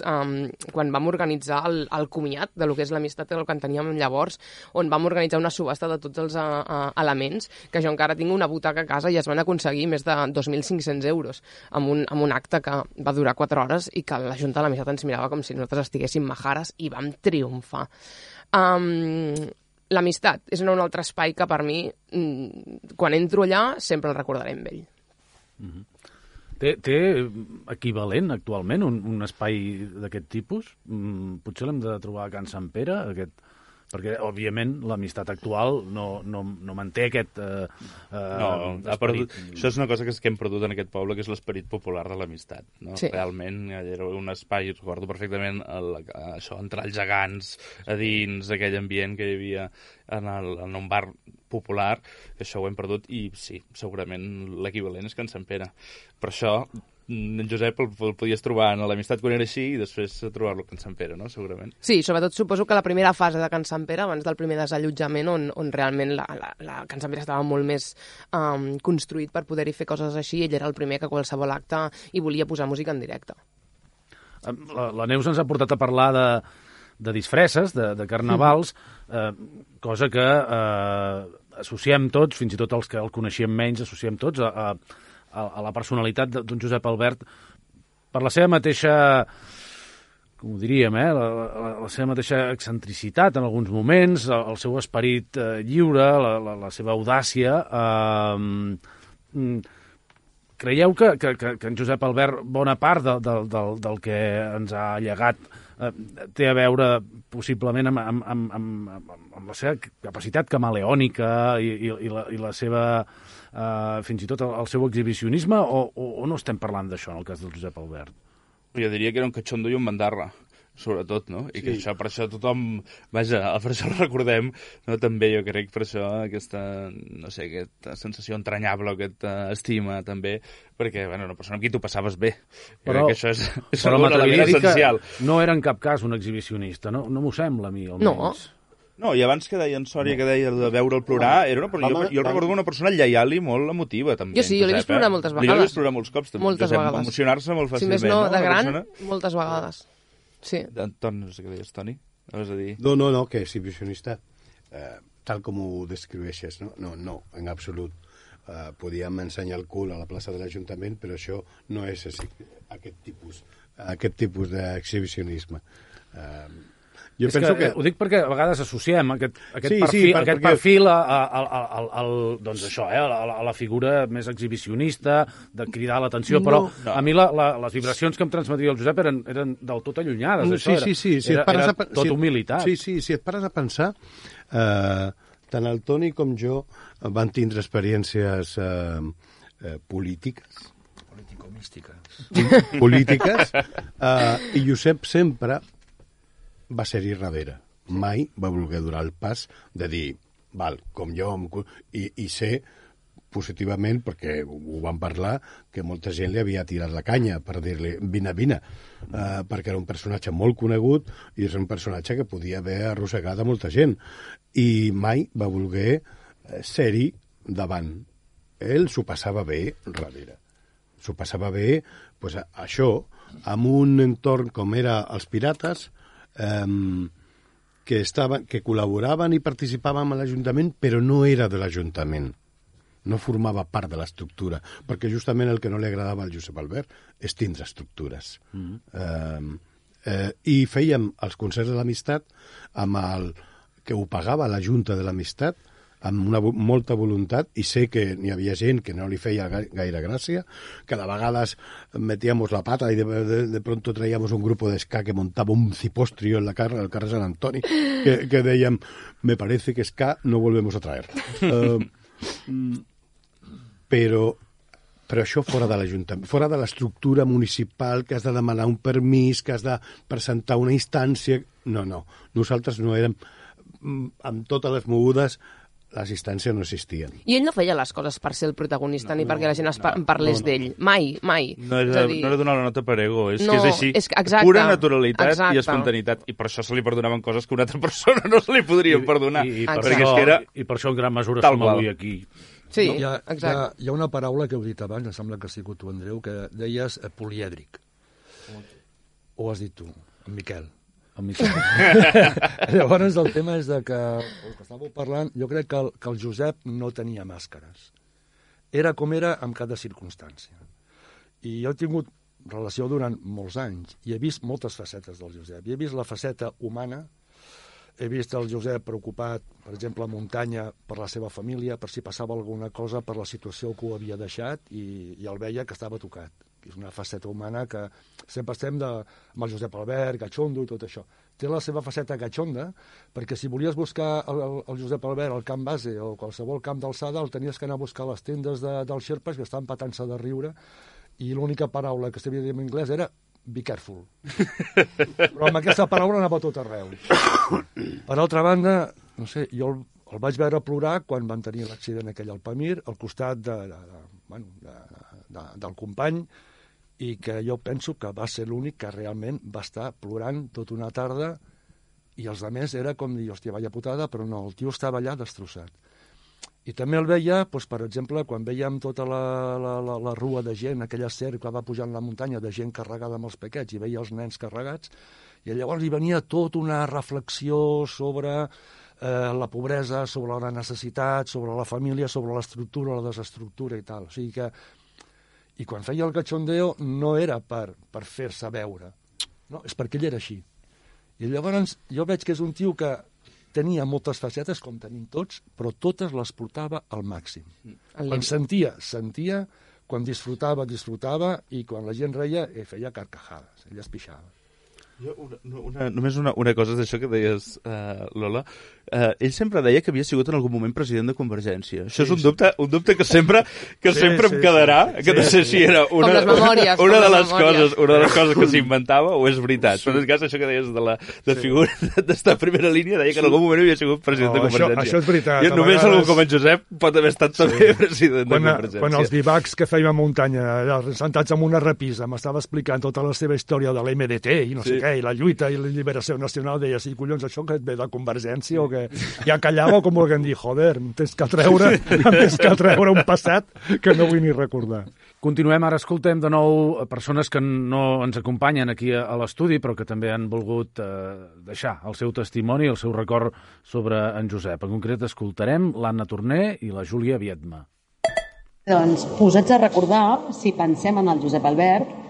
um, quan vam organitzar el, el comiat de lo que és l'amistat el que en teníem llavors, on vam organitzar una subhasta de tots els uh, uh, elements, que jo encara tinc una butaca a casa i es van aconseguir més de 2.500 euros amb un, amb un acte que va durar 4 hores i que la Junta de l'Amistat ens mirava com si nosaltres estiguéssim majares i vam triomfar. Um, L'amistat és un altre espai que per mi, mm, quan entro allà, sempre el recordaré amb ell.
Té, té equivalent actualment un, un espai d'aquest tipus? Mm, potser l'hem de trobar a Can Sant Pere, aquest, perquè, òbviament, l'amistat actual no, no, no manté aquest eh, eh,
No, ha perdut, això és una cosa que, és que hem perdut en aquest poble, que és l'esperit popular de l'amistat. No?
Sí.
Realment era un espai, recordo perfectament el, això, entrar els gegants a dins, aquell ambient que hi havia en, el, en un bar popular, que això ho hem perdut, i sí, segurament l'equivalent és Can Sant Pere. Per això en Josep el, el podies trobar en l'amistat quan era així i després trobar-lo a Can Sant Pere, no? segurament.
Sí, sobretot suposo que la primera fase de Can Sant Pere, abans del primer desallotjament, on, on realment la, la, la Can Sant Pere estava molt més um, construït per poder-hi fer coses així, ell era el primer que qualsevol acte hi volia posar música en directe.
La, la Neus ens ha portat a parlar de, de disfresses, de, de carnavals, eh, cosa que eh, associem tots, fins i tot els que el coneixíem menys, associem tots a, a, a a la personalitat d'un Josep Albert per la seva mateixa com ho diríem, eh? la, la, la seva mateixa excentricitat en alguns moments, el, el seu esperit eh, lliure, la, la, la seva audàcia. Eh, mm, creieu que, que, que en Josep Albert, bona part de, de, del, del que ens ha llegat eh, té a veure possiblement amb, amb, amb, amb, amb, amb la seva capacitat camaleònica i, i, i, la, i la seva, eh, fins i tot el, el seu exhibicionisme, o, o, o no estem parlant d'això en el cas del Josep Albert?
Jo diria que era un catxondo i un bandarra sobretot, no? I que
Sí.
això, per això tothom, vaja, <laughs> per això el recordem, no? també jo crec per això aquesta, no sé, aquesta sensació entranyable, aquesta estima també, perquè, bueno, una persona amb qui tu passaves bé. Jo crec que això és, <laughs> és
però
un element
m'atreviria a dir que
essencial.
No era en cap cas un exhibicionista, no, no m'ho sembla a mi, almenys.
No. No, i abans que deia en Sòria, que deia de veure'l plorar, era una, jo,
Home,
jo el
home.
recordo una persona lleial i molt emotiva, també.
Jo sí, jo l'he vist
Josep, eh?
plorar moltes
Jo l'he
vegades.
vist plorar molts cops, també.
Moltes
Josep,
vegades.
Emocionar-se molt
Si
fàcilment,
més no, de
Una
gran,
persona-
moltes vegades. Sí.
Anton, no sé què deies, Toni? Anaves a dir...
No, no, no, que exhibicionista, eh, tal com ho descriveixes, no? No, no, en absolut. Eh, podíem ensenyar el cul a la plaça de l'Ajuntament, però això no és així, aquest tipus, aquest tipus d'exhibicionisme. Eh, jo
és
penso
que,
que...
Ho dic perquè a vegades associem aquest, aquest
Sí, sí,
perfil,
per-
aquest
perquè-
perfil a, a, a, a, a, a, doncs això, eh, a, la, a la figura més exhibicionista, de cridar l'atenció, però
No. No.
a mi la, la, les vibracions que em transmetia el Josep eren, eren del tot allunyades.
No,
això
sí, sí, sí, si
era, era
a
tot
si,
humilitat.
Sí, sí, si et pares a pensar, eh, tant el Toni com jo van tindre experiències eh, eh, polítiques,
Político-mística.
polítiques, eh, i Josep sempre va ser-hi darrere. Mai va voler durar el pas de dir, val, com jo, i, i sé positivament, perquè ho van parlar, que molta gent li havia tirat la canya per dir-li vine, vine, uh, perquè era un personatge molt conegut i és un personatge que podia haver arrossegat a molta gent. I mai va voler eh, ser-hi davant. Ell s'ho passava bé darrere s'ho passava bé, a- això, amb un entorn com era els pirates, que, estaven, que col·laboraven i participaven amb l'Ajuntament, però no era de l'Ajuntament. No formava part de l'estructura, perquè justament el que no li agradava al Josep Albert és tindre estructures.
Mm.
Eh, eh, I fèiem els concerts de l'amistat amb el que ho pagava la Junta de l'Amistat, amb una molta voluntat, i sé que n'hi havia gent que no li feia ga- gaire gràcia, que de vegades metíamos la pata y de, de, de pronto traíamos un grupo de ska que montaba un cipostrio en la carre, el carrer Sant Antoni, que, que dèiem, me parece que ska no volvemos a traer. <laughs> Uh, però però això fora de l'Ajuntament, fora de l'estructura municipal, que has de demanar un permís, que has de presentar una instància... No, no, nosaltres no érem... mm, Amb totes les mogudes, les instàncies no existien.
I ell no feia les coses per ser el protagonista ni perquè la gent es en parlés
no, no.
d'ell. Mai, mai.
No
És
era,
dir,
no era donar la nota per ego, és
No,
que és així.
és que- exacte,
Pura naturalitat
exacte.
i espontaneïtat. I per això se li perdonaven coses que una altra <laughs> persona no se li podrien perdonar.
I, i, per
perquè
això,
és que era...
I per això en gran mesura
Tal
som
qual.
avui aquí.
Sí,
hi, ha, hi, ha,
exacte.
hi ha una paraula que heu dit abans, em sembla que ha sigut tu, Andreu, que deies eh, polièdric. O has dit tu, en Miquel.
En Miquel. <laughs>
Llavors el tema és de que, el que estàveu parlant, jo crec que el, que el Josep no tenia màscares. Era com era en cada circumstància. I jo he tingut relació durant molts anys i he vist moltes facetes del Josep. I he vist la faceta humana, he vist el Josep preocupat, per exemple, a muntanya per la seva família, per si passava alguna cosa per la situació que ho havia deixat, i, i el veia que estava tocat. És una faceta humana que sempre estem de, amb el Josep Albert, Gachondo i tot això. Té la seva faceta gatxonda, perquè si volies buscar el, el, el Josep Albert al camp base o qualsevol camp d'alçada, el tenies que anar a buscar a les tendes de, dels xerpes que estan patant-se de riure i l'única paraula que sabia dir en anglès era be careful. <laughs> Però amb aquesta paraula anava tot arreu. Per altra banda, no sé, jo el, el vaig veure plorar quan van tenir l'accident aquell al Pamir, al costat de, de, de, bueno, de, de, del company, i que jo penso que va ser l'únic que realment va estar plorant tota una tarda i els altres era com dir, hòstia, vaya putada, però no, el tio estava allà destrossat. I també el veia, doncs, per exemple, quan veiem tota la, la, la, la rua de gent, aquella que va pujant la muntanya de gent carregada amb els pequets, i veia els nens carregats, i llavors hi venia tota una reflexió sobre eh, la pobresa, sobre la necessitat, sobre la família, sobre l'estructura, la desestructura i tal. O sigui que... I quan feia el cachondeo no era per, per fer-se veure, no, és perquè ell era així. I llavors jo veig que és un tio que tenia moltes facetes, com tenim tots, però totes les portava al màxim. Quan sentia, sentia, quan disfrutava, disfrutava, i quan la gent reia, eh, feia carcajades, ell es pixava.
Jo, una, una, només una, una cosa d'això que deies, uh, Lola. Uh, ell sempre deia que havia sigut en algun moment president de Convergència. Això sí, és un dubte, un dubte que sempre, que
Sí,
sempre
sí,
em quedarà,
sí.
que no
Sí,
sé
sí.
si era una,
les memòries,
una de
les
les coses, una de les coses que s'inventava o és veritat. Però en tot cas, això que deies de la de figura <laughs> d'estar a primera línia, deia que en algun moment havia sigut president
No,
de
això-
Convergència.
això és veritat.
I només
vegades-
algú com en Josep pot haver estat també president
quan,
de Convergència.
quan els bivacs que fèiem a muntanya, allà, sentats en una repisa, m'estava explicant tota la seva història de l'MDT i no
Sí.
sé què, i la lluita i la lliberació nacional, deia, sí, collons, això que et ve de Convergència o que... Ja callava com volguem dir, joder, em tens que treure, em tens que treure un passat que no vull ni recordar.
Continuem, ara escoltem de nou persones que no ens acompanyen aquí a, a l'estudi, però que també han volgut eh, deixar el seu testimoni, el seu record sobre en Josep. En concret, escoltarem l'Anna Torner i la Júlia Viedma.
Doncs posats a recordar, si pensem en el Josep Albert,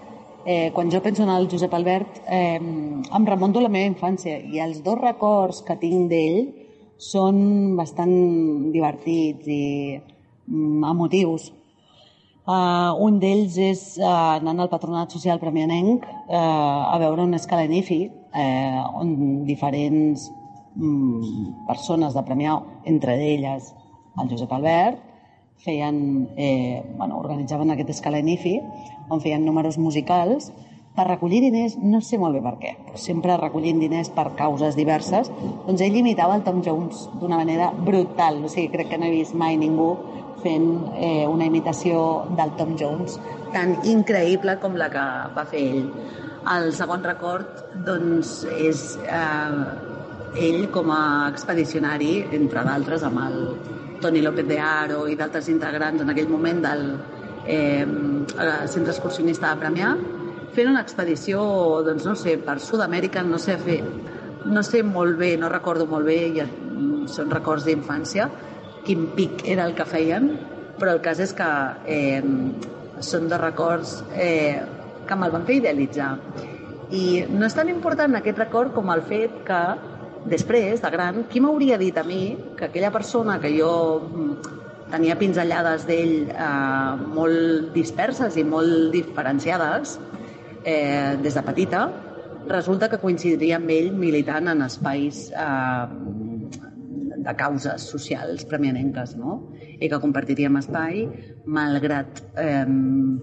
eh, quan jo penso en el Josep Albert, eh, em remonto a la meva infància i els dos records que tinc d'ell són bastant divertits i mm, emotius. Uh, un d'ells és uh, anant al Patronat Social Premianenc uh, a veure un escalenifi uh, on diferents mm, persones de Premià, entre elles el Josep Albert, feien, eh, bueno, organitzaven aquest escalenifi on feien números musicals per recollir diners, no sé molt bé per què, però sempre recollint diners per causes diverses, doncs ell imitava el Tom Jones d'una manera brutal. O sigui, crec que no he vist mai ningú fent eh, una imitació del Tom Jones tan increïble com la que va fer ell. El segon record, doncs, és eh, ell com a expedicionari, entre d'altres, amb el Toni López de Aro i d'altres integrants en aquell moment del eh, centre excursionista de Premià, fent una expedició, doncs no sé, per Sud-amèrica, no sé fer, no sé molt bé, no recordo molt bé, ja, són records d'infància, quin pic era el que feien, però el cas és que eh, són de records eh, que me'l van fer idealitzar. I no és tan important aquest record com el fet que després, de gran, qui m'hauria dit a mi que aquella persona que jo mm, tenia pinzellades d'ell eh, molt disperses i molt diferenciades eh, des de petita, resulta que coincidiria amb ell militant en espais eh, de causes socials premianenques, no? I que compartiríem espai, malgrat eh,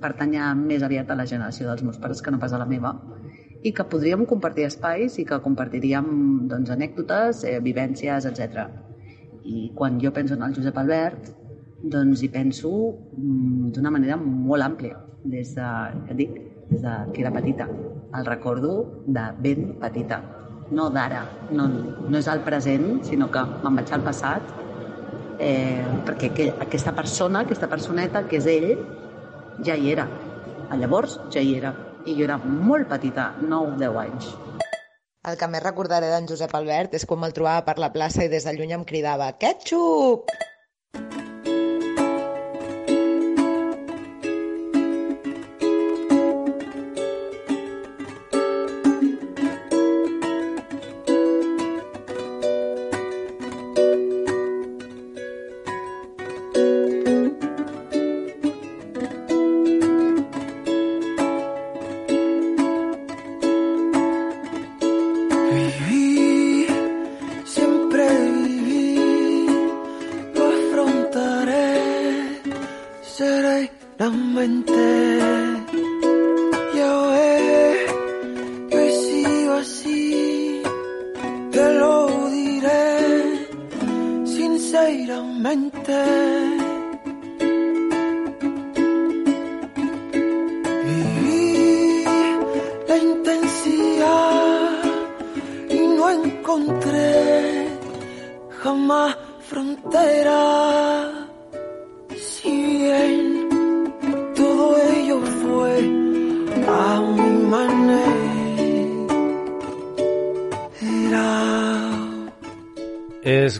pertanyar més aviat a la generació dels meus pares que no pas a la meva, i que podríem compartir espais i que compartiríem doncs, anècdotes, eh, vivències, etc. I quan jo penso en el Josep Albert, doncs hi penso mm, d'una manera molt àmplia, des de, ja dic, des de que era petita. El recordo de ben petita, no d'ara, no, no és el present, sinó que me'n vaig al passat, eh, perquè que, aquesta persona, aquesta personeta, que és ell, ja hi era. Llavors ja hi era. I jo era molt petita, 9-10 anys.
El que més recordaré d'en Josep Albert és com me'l trobava per la plaça i des de lluny em cridava «Ketchup!».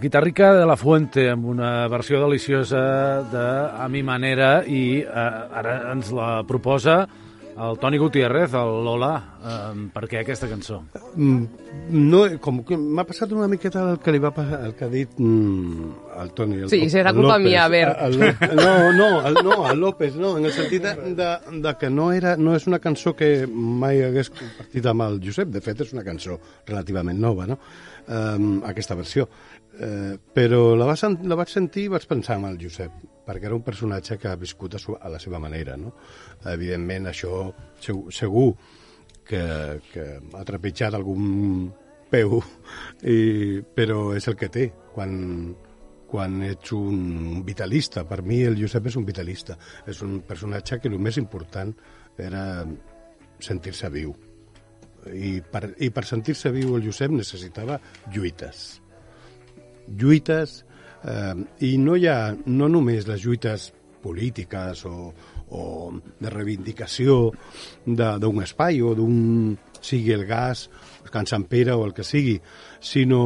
Guitarrica de la Fuente, amb una versió deliciosa de A mi manera, i eh, ara ens la proposa el Toni Gutiérrez, el Lola. Eh, per què aquesta cançó?
Mm, No, com que m'ha passat una miqueta el que li va passar, el que ha dit mm, el Toni. El,
Sí, serà culpa
López.
mia, a
el, no, no, el, no, el López, no, en el sentit de, de, de que no, era, no és una cançó que mai hagués compartit amb el Josep. De fet, és una cançó relativament nova, no?, um, aquesta versió. Uh, però la, va, la vaig sentir i vaig pensar en el Josep, perquè era un personatge que ha viscut a, su, a la seva manera, no? Evidentment, això segur, segur que, que ha trepitjat algun peu, i, però és el que té quan, quan ets un vitalista. Per mi el Josep és un vitalista. És un personatge que el més important era sentir-se viu. I per, i per sentir-se viu el Josep necessitava lluites. Lluites, eh, i no hi ha no només les lluites polítiques o, o de reivindicació d'un espai o d'un sigui el gas, Can Sant Pere o el que sigui, sinó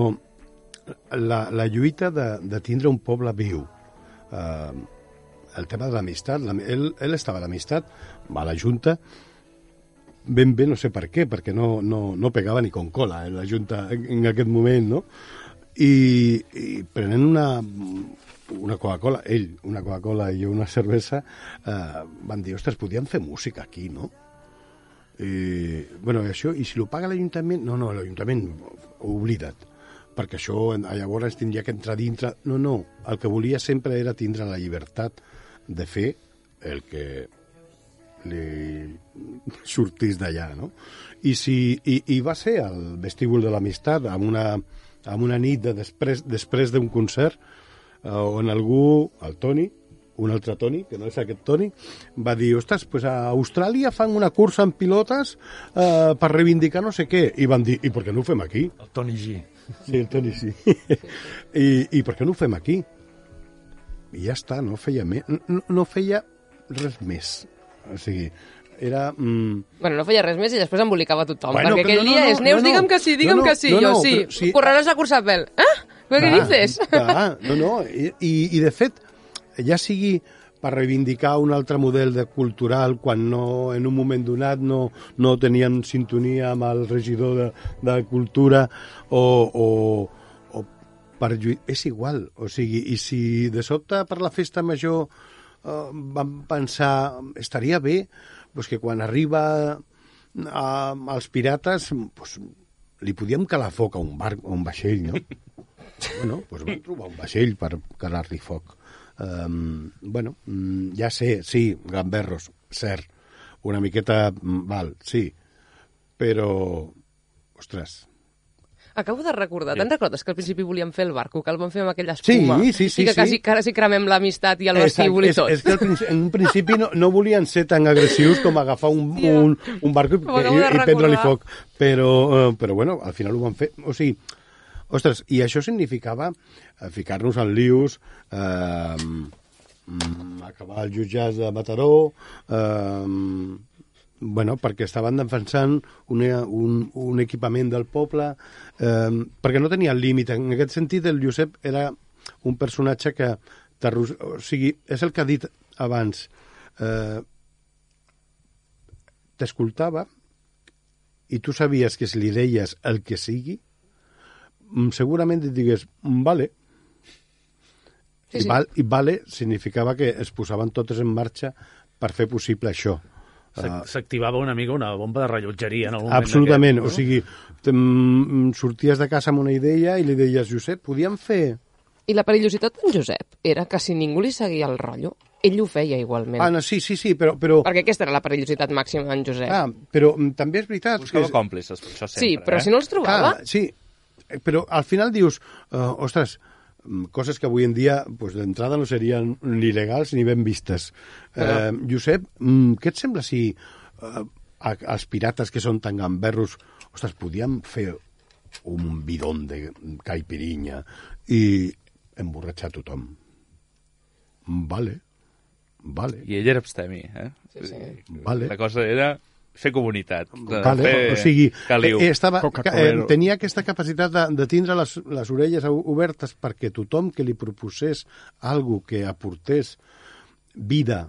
la, la lluita de, de tindre un poble viu. Eh, el tema de l'amistat, la- ell, ell estava a l'amistat, a la Junta, ben bé no sé per què, perquè no, no, no pegava ni con cola en la Junta en, aquest moment, no? I, i prenent una, una Coca-Cola, ell una Coca-Cola i una cervesa, eh, van dir, ostres, podíem fer música aquí, no? I, bueno, això, i si lo paga l'Ajuntament? No, no, l'Ajuntament, oblida't, perquè això llavors tindria que entrar dintre... No, no, el que volia sempre era tindre la llibertat de fer el que li sortís d'allà, no? I, si, i, I va ser al vestíbul de l'amistat, amb una, amb una nit de després després d'un concert, eh, on algú, el Toni, un altre Toni, que no és aquest Toni, va dir, ostres, pues a Austràlia fan una cursa en pilotes eh, per reivindicar no sé què. I van dir, i per què no ho fem aquí?
El Toni G.
Sí, el Toni sí. I, I per què no ho fem aquí? I ja està, no feia, me... no, no feia res més. O sigui, era... Mm,
Bueno, no feia res més i després embolicava tothom.
Bueno,
perquè
que
aquell
no,
dia
no,
és, Neus,
no, no.
digue'm que sí, digue'm
No, no,
que sí.
no,
jo,
no,
sí,
però sí.
correràs a cursa a pèl. Ah, què
clar,
dices?
Clar, no, no, i, i, i de fet, ja sigui per reivindicar un altre model de cultural quan no, en un moment donat no, no tenien sintonia amb el regidor de, de cultura o, o, o per lluir... És igual, o sigui, i si de sobte per la festa major eh, vam pensar estaria bé pues que quan arriba a, als pirates pues, li podíem calar foc a un barc a un vaixell, no? <laughs> bueno, doncs vam trobar un vaixell per calar-li foc. Um, bueno, mm, ja sé, sí, gamberros, cert, una miqueta, mm, val, sí, però, ostres,
Acabo de recordar, te'n recordes que al principi volíem fer el barco, que el vam fer amb aquella
Sí,
espuma?
sí, sí,
I que
sí.
quasi, quasi cremem l'amistat i el vestíbul i
és,
tot.
és que al principi, en un principi no, no volien ser tan agressius com agafar un, un, un barco i, i, i prendre-li foc. Però, eh, però bueno, al final ho van fer. O sigui, ostres, i això significava eh, ficar-nos en lius, eh, mm, acabar el jutjats de Mataró, eh, bueno, perquè estaven defensant una, un, un equipament del poble, eh, perquè no tenia límit. En aquest sentit, el Josep era un personatge que o sigui, és el que ha dit abans. Eh, T'escoltava i tu sabies que si li deies el que sigui, segurament et digués, "Mm, vale.
Sí,
I,
sí.
val, I vale significava que es posaven totes en marxa per fer possible això.
S'ac- S'activava una mica una bomba de rellotgeria en el moment
Absolutament,
d'aquest,
o sigui, te'n- sorties de casa amb una idea i li deies, Josep, podíem fer...
I la perillositat d'en Josep era que si ningú li seguia el rotllo, ell ho feia igualment.
Ah, no, sí, sí, sí, però... però...
Perquè aquesta era la perillositat màxima d'en Josep.
Ah, però mm, també és veritat...
Buscava
que-
còmplices, per això sempre.
Sí, però
eh?
si no els trobava...
Clar, sí, però al final dius, uh, ostres, mm, coses que avui en dia pues, d'entrada no serien ni legals ni ben vistes.
Però-
Uh, Josep, mm, què et sembla si uh, els pirates que són tan gamberros, ostres, podíem fer un bidon de caipirinha i emborratxar tothom? Vale, vale.
I ell era abstemi, eh?
Sí, sí.
Vale.
La cosa era fer comunitat. de
Vale,
fer
o sigui,
caliu.
eh, estava, eh, tenia aquesta capacitat de, de tindre les, les orelles obertes perquè tothom que li proposés algo que aportés vida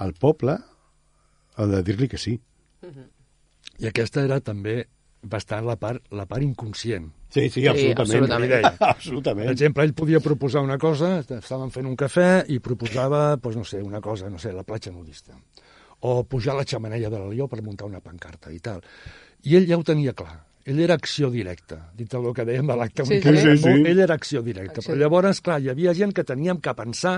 al poble, ha de dir-li que sí.
I aquesta era també bastant la part, la part inconscient.
Sí, sí, absolutament.
Li deia.
Absolutament.
Per exemple, ell podia proposar una cosa, estàvem fent un cafè i proposava, doncs, no sé, una cosa, no sé, la platja nudista. O pujar a la xamanella de la Lió per muntar una pancarta i tal. I ell ja ho tenia clar. Ell era acció directa, dit el que dèiem de l'acte.
Sí, sí, sí.
Ell era acció directa.
Acció
Però llavors, clar, hi havia gent que teníem que pensar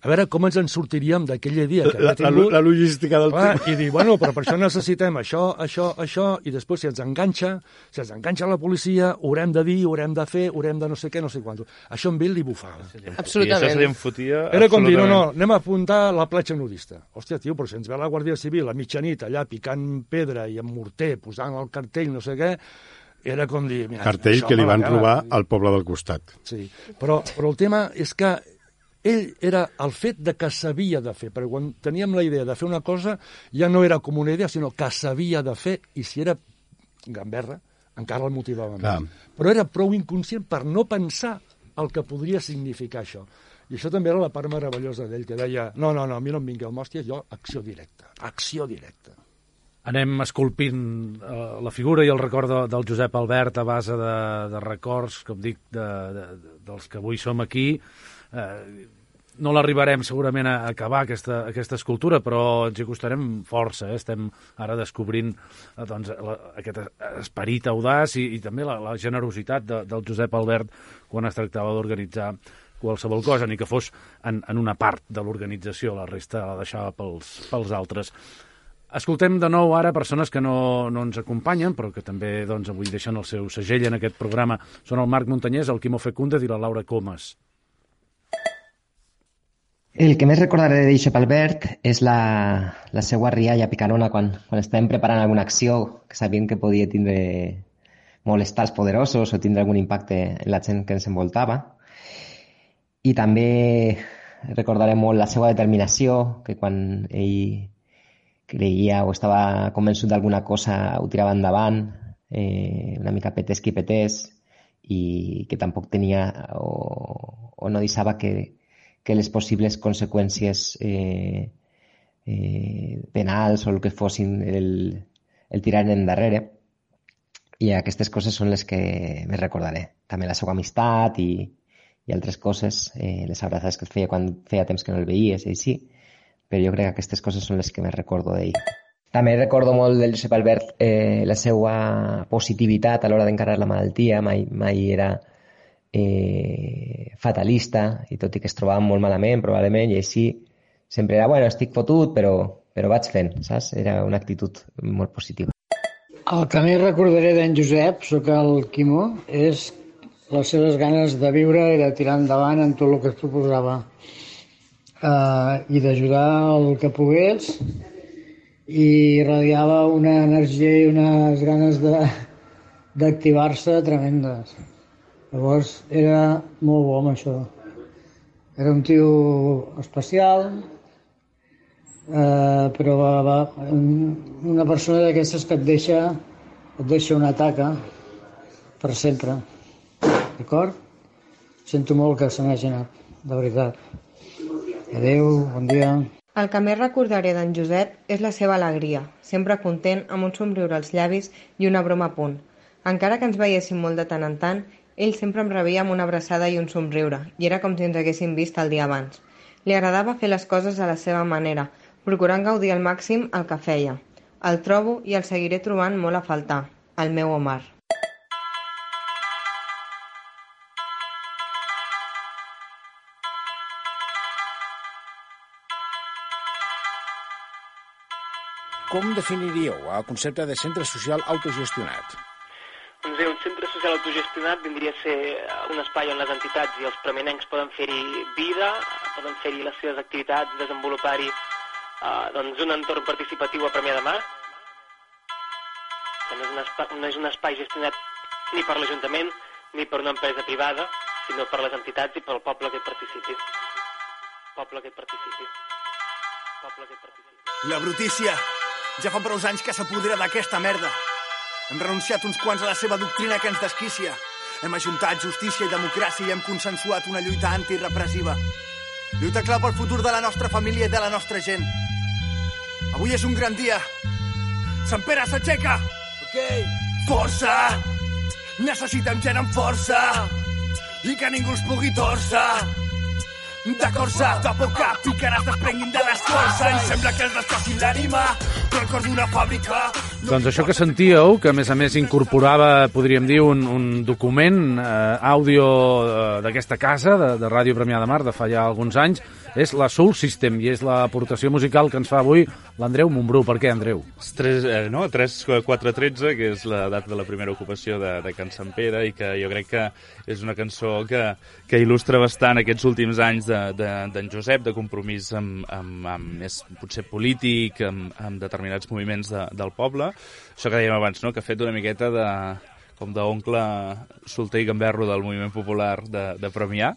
a veure com ens en sortiríem d'aquell dia que
La-
havia
la-
tingut.
la logística del
Clar,
tema.
I dir, bueno, però per això necessitem això, això, això, i després si ens enganxa, si ens enganxa la policia, haurem de dir, haurem de fer, haurem de no sé què, no sé quant. Això amb ell li bufava.
Absolutament. I això se li enfotia
Era com dir, no, no, anem a apuntar la platja nudista. Hòstia, tio, però si ens ve la Guàrdia Civil a mitjanit allà picant pedra i amb morter, posant el cartell, no sé què, era com dir... Mira,
Cartell que li van robar al poble del costat.
Sí, però, però el tema és que ell era el fet de que s'havia de fer, perquè quan teníem la idea de fer una cosa ja no era com una idea, sinó que s'havia de fer, i si era gamberra, encara el motivava més. Però era prou inconscient per no pensar el que podria significar això. I això també era la part meravellosa d'ell, que deia, no, no, no, a mi no em vingueu mòsties, jo acció directa, acció directa.
Anem esculpint eh, la figura i el record de, del Josep Albert a base de, de records, com dic, de, de, de, dels que avui som aquí. Eh, no l'arribarem segurament a acabar, aquesta, aquesta escultura, però ens hi costarem força. Eh? Estem ara descobrint eh, doncs, la, aquest esperit audaç i, i també la, la generositat de, del Josep Albert quan es tractava d'organitzar qualsevol cosa, ni que fos en, en una part de l'organització, la resta la deixava pels, pels altres. Escoltem de nou ara persones que no, no ens acompanyen, però que també doncs, avui deixen el seu segell en aquest programa. Són el Marc Muntanyès, el Quimo Fecundes i la Laura Comas.
El que més recordaré de Josep Albert és la, la seva rialla picarona quan, quan estàvem preparant alguna acció que sabien que podia tindre molestar els poderosos o tindre algun impacte en la gent que ens envoltava. I també recordaré molt la seva determinació, que quan ell creia o estava convençut d'alguna cosa ho tirava endavant, eh, una mica petés qui petés, i que tampoc tenia o, o no deixava que, que les possibles conseqüències eh, eh, penals o el que fossin el, el tirar endarrere. I aquestes coses són les que més recordaré. També la seva amistat i, i altres coses, eh, les abraçades que feia quan feia temps que no el veies i així, però jo crec que aquestes coses són les que més recordo d'ell. També recordo molt del Josep Albert eh, la seva positivitat a l'hora d'encarar la malaltia, mai, mai era eh, fatalista, i tot i que es trobava molt malament, probablement, i així sempre era, bueno, estic fotut, però, però vaig fent, saps? Era una actitud molt positiva.
El que més recordaré d'en Josep, sóc el Quimó, és les seves ganes de viure i de tirar endavant en tot el que es proposava uh, i d'ajudar el que pogués i irradiava una energia i unes ganes d'activar-se tremendes. Llavors era molt bo amb això. Era un tio especial, eh, però va, va, una persona d'aquestes que et deixa, et deixa una taca per sempre. D'acord? Sento molt que se n'hagi anat, de veritat. Adéu, bon dia.
El que més recordaré d'en Josep és la seva alegria, sempre content, amb un somriure als llavis i una broma a punt. Encara que ens veiéssim molt de tant en tant, ell sempre em rebia amb una abraçada i un somriure, i era com si ens haguéssim vist el dia abans. Li agradava fer les coses a la seva manera, procurant gaudir al màxim el que feia. El trobo i el seguiré trobant molt a faltar, el meu Omar.
Com definiríeu el concepte de centre social autogestionat?
Doncs bé, un centre social autogestionat vindria a ser un espai on les entitats i els premenencs poden fer-hi vida, poden fer-hi les seves activitats, desenvolupar-hi eh, doncs un entorn participatiu a Premià de Mar, que no és, un espai, no és un espai gestionat ni per l'Ajuntament ni per una empresa privada, sinó per les entitats i pel poble que hi participi. Poble que hi participi. Poble que hi participi.
La brutícia
Ja fa prou anys que s'apodera d'aquesta merda. Hem renunciat uns quants a la seva doctrina que ens desquícia. Hem ajuntat justícia i democràcia i hem consensuat una lluita antirepressiva. Lluita clau pel futur de la nostra família i de la nostra gent. Avui és un gran dia. Sant Pere s'aixeca! Ok. Força! Necessitem gent amb força! I que ningú els pugui torçar! De corsa, de poca, picaràs desprenguin de l'escorça i sembla que els descossin l'ànima, però el cor d'una fàbrica
Doncs això que sentíeu, que a més a més incorporava, podríem dir, un, un document eh, àudio eh, d'aquesta casa, de, de Ràdio Premià de Mar, de fa ja alguns anys, és la Soul System i és l'aportació musical que ens fa avui l'Andreu Montbrú. Per què, Andreu?
3, eh, no, 3, 4, 13, que és la data de la primera ocupació de, de Can Sant Pere i que jo crec que és una cançó que, que il·lustra bastant aquests últims anys d'en de, de, Josep, de compromís amb, amb, amb més potser polític, amb, amb determinats moviments de, del poble. Això que dèiem abans, no? que ha fet una miqueta de, com d'oncle solter i gamberro del moviment popular de, de Premià,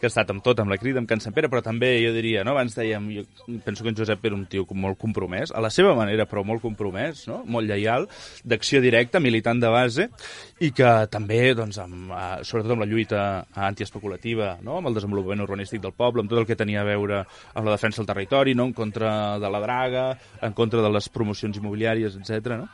que ha estat amb tot, amb la crida, amb Can Sant Pere, però també, jo diria, no? abans dèiem, jo penso que en Josep era un tio molt compromès, a la seva manera, però molt compromès, no? molt lleial, d'acció directa, militant de base, i que també, doncs, amb, eh, sobretot amb la lluita antiespeculativa, no? amb el desenvolupament urbanístic del poble, amb tot el que tenia a veure amb la defensa del territori, no? en contra de la draga, en contra de les promocions immobiliàries, etc. No?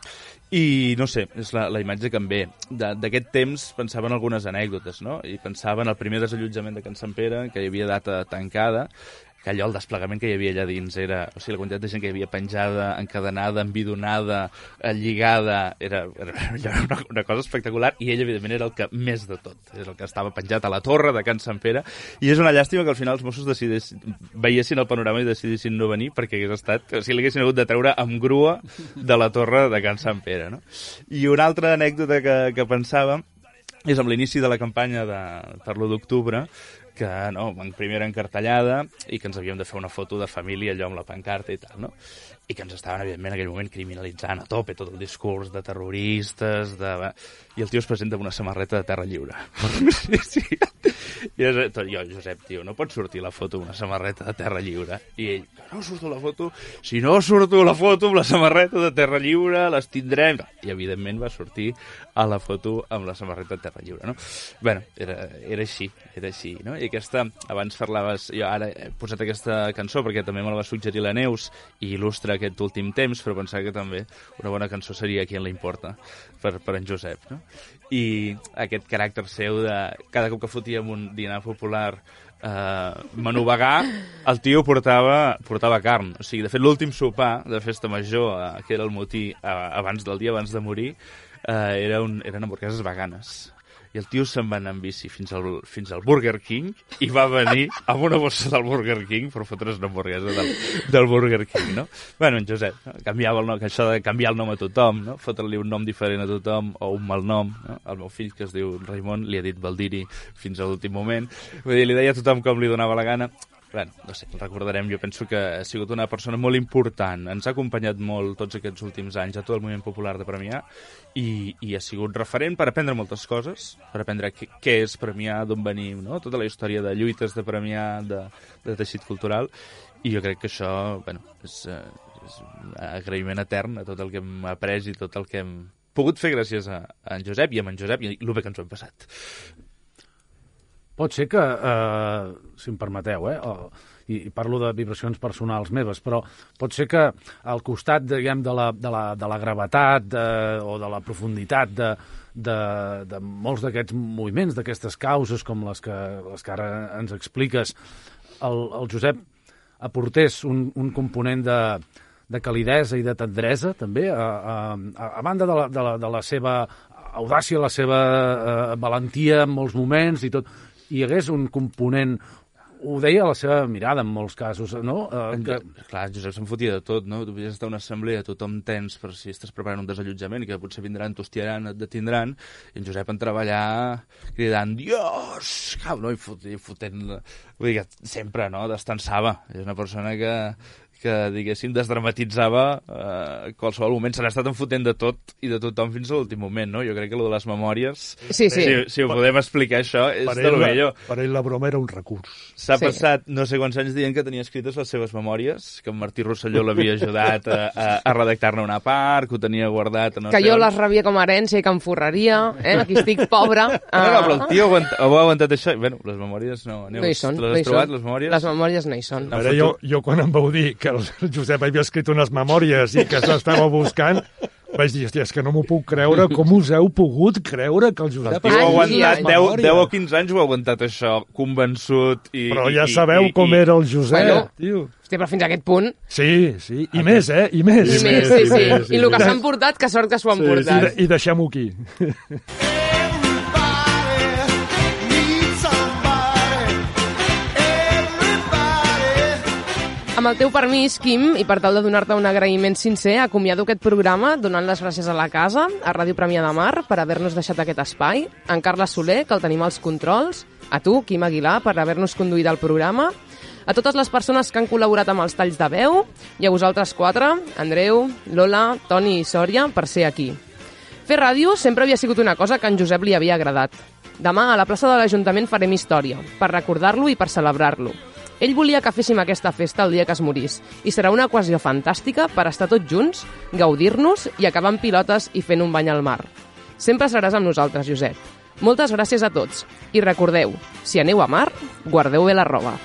I, no sé, és la, la imatge que em ve. D'aquest temps pensava en algunes anècdotes, no? I pensava en el primer desallotjament de Can Sant Pere, que hi havia data tancada, que allò, el desplegament que hi havia allà dins era... O sigui, la quantitat de gent que hi havia penjada, encadenada, envidonada, eh, lligada... Era, era, una, una cosa espectacular i ell, evidentment, era el que més de tot. És el que estava penjat a la torre de Can Sant Pere i és una llàstima que al final els Mossos decidís, veiessin el panorama i decidissin no venir perquè hagués estat... O sigui, l'haguessin hagut de treure amb grua de la torre de Can Sant Pere, no? I una altra anècdota que, que pensava és amb l'inici de la campanya de, per l'1 d'octubre, que no, en primera encartellada i que ens havíem de fer una foto de família allò amb la pancarta i tal, no? I que ens estaven, evidentment, en aquell moment criminalitzant a tope tot el discurs de terroristes, de... i el tio es presenta amb una samarreta de terra lliure. <laughs> sí, sí. I és, jo, Josep, tio, no pot sortir la foto amb una samarreta de terra lliure. I ell, que no surto la foto, si no surto la foto amb la samarreta de terra lliure, les tindrem. I, evidentment, va sortir a la foto amb la samarreta de terra lliure, no? bueno, era, era així, era així, no? I aquesta, abans parlaves, jo ara he posat aquesta cançó perquè també me la va suggerir la Neus i il·lustra aquest últim temps, però pensava que també una bona cançó seria Qui en la importa, per, per en Josep, no? I aquest caràcter seu de cada cop que fotíem un dinar popular eh, menú vegà, el tio portava, portava carn. O sigui, de fet, l'últim sopar de festa major, eh, que era el motí eh, abans del dia, abans de morir, eh, era un, eren hamburgueses veganes el tio se'n va anar amb bici fins al, fins al Burger King i va venir amb una bossa del Burger King per fotre's una hamburguesa del, del Burger King, no? Bueno, en Josep, no? canviava el nom, que això de canviar el nom a tothom, no? Fotre-li un nom diferent a tothom o un mal nom, no? El meu fill, que es diu Raimon, li ha dit Valdiri fins a l'últim moment. Vull dir, li deia a tothom com li donava la gana bueno, no sé, recordarem, jo penso que ha sigut una persona molt important, ens ha acompanyat molt tots aquests últims anys a tot el moviment popular de Premià i, i ha sigut referent per aprendre moltes coses, per aprendre què, què és Premià, d'on venim, no? tota la història de lluites de Premià, de, de teixit cultural, i jo crec que això, bueno, és, eh, és un agraïment etern a tot el que hem après i tot el que hem pogut fer gràcies a, a en Josep i a en Josep i el que ens ho hem passat.
Pot ser que, eh, si em permeteu, eh, o, i, i parlo de vibracions personals meves, però pot ser que al costat, diguem, de la, de la, de la gravetat de, o de la profunditat de, de, de molts d'aquests moviments, d'aquestes causes com les que, les que ara ens expliques, el, el Josep aportés un, un component de, de calidesa i de tendresa, també, a, a, a banda de la, de, la, de la seva audàcia, la seva eh, valentia en molts moments i tot, hi hagués un component ho deia la seva mirada en molts casos, no?
Eh, que... Clar, Josep se'n fotia de tot, no? Tu podies estar a una assemblea, tothom tens per si estàs preparant un desallotjament, que potser vindran, t'hostiaran, et detindran, i en Josep en treballar cridant Dios! Cau, no? I, i fotent... Vull dir que sempre, no?, destensava. És una persona que, que, diguéssim, desdramatitzava eh, qualsevol moment. Se n'ha estat enfotent de tot i de tothom fins a l'últim moment, no? Jo crec que lo de les memòries...
Sí, sí.
Si, si ho podem explicar, això és
Per
de lo millor.
per ell la broma era un recurs.
S'ha
Sí.
passat no sé quants anys dient que tenia escrites les seves memòries, que en Martí Rosselló l'havia ajudat a, a, a redactar-ne una part, que ho tenia guardat... a No
que
sé
jo
on.
les rebia com a herència i que em forraria, eh? aquí estic pobra.
No, no, però el tio ha aguantat, ho ha aguantat això. i, Bueno, les memòries no. Neus,
no hi són. no
les
hi
has trobat,
són.
les memòries?
Les memòries no hi són.
Ara, jo, jo quan em vau dir que el Josep havia escrit unes memòries i que s'estava buscant, vaig dir, hòstia, és que no m'ho puc creure, com us heu pogut creure que el
El
Josep...
tio ha aguantat
unes
10,
memòries?
10 o 15 anys, ho ha aguantat això, convençut i...
Però
i-
ja
i-
sabeu
i,
com
i,
era el Josep,
Bueno,
tio.
Hòstia, però fins a aquest punt...
Sí, sí, i més, eh? I més.
I més, sí, sí. I el que s'han portat, que sort que s'ho han
I,
portat.
de- I deixem-ho aquí. <laughs>
Amb el teu permís, Quim, i per tal de donar-te un agraïment sincer, acomiado aquest programa donant les gràcies a la casa, a Ràdio Premià de Mar, per haver-nos deixat aquest espai, a en Carles Soler, que el tenim als controls, a tu, Quim Aguilar, per haver-nos conduït al programa, a totes les persones que han col·laborat amb els talls de veu, i a vosaltres quatre, Andreu, Lola, Toni i Sòria, per ser aquí. Fer ràdio sempre havia sigut una cosa que en Josep li havia agradat. Demà a la plaça de l'Ajuntament farem història, per recordar-lo i per celebrar-lo. Ell volia que féssim aquesta festa el dia que es morís, i serà una ocasió fantàstica per estar tots junts, gaudir-nos i acabar amb pilotes i fent un bany al mar. Sempre seràs amb nosaltres, Josep. Moltes gràcies a tots. I recordeu, si aneu a mar, guardeu bé la roba.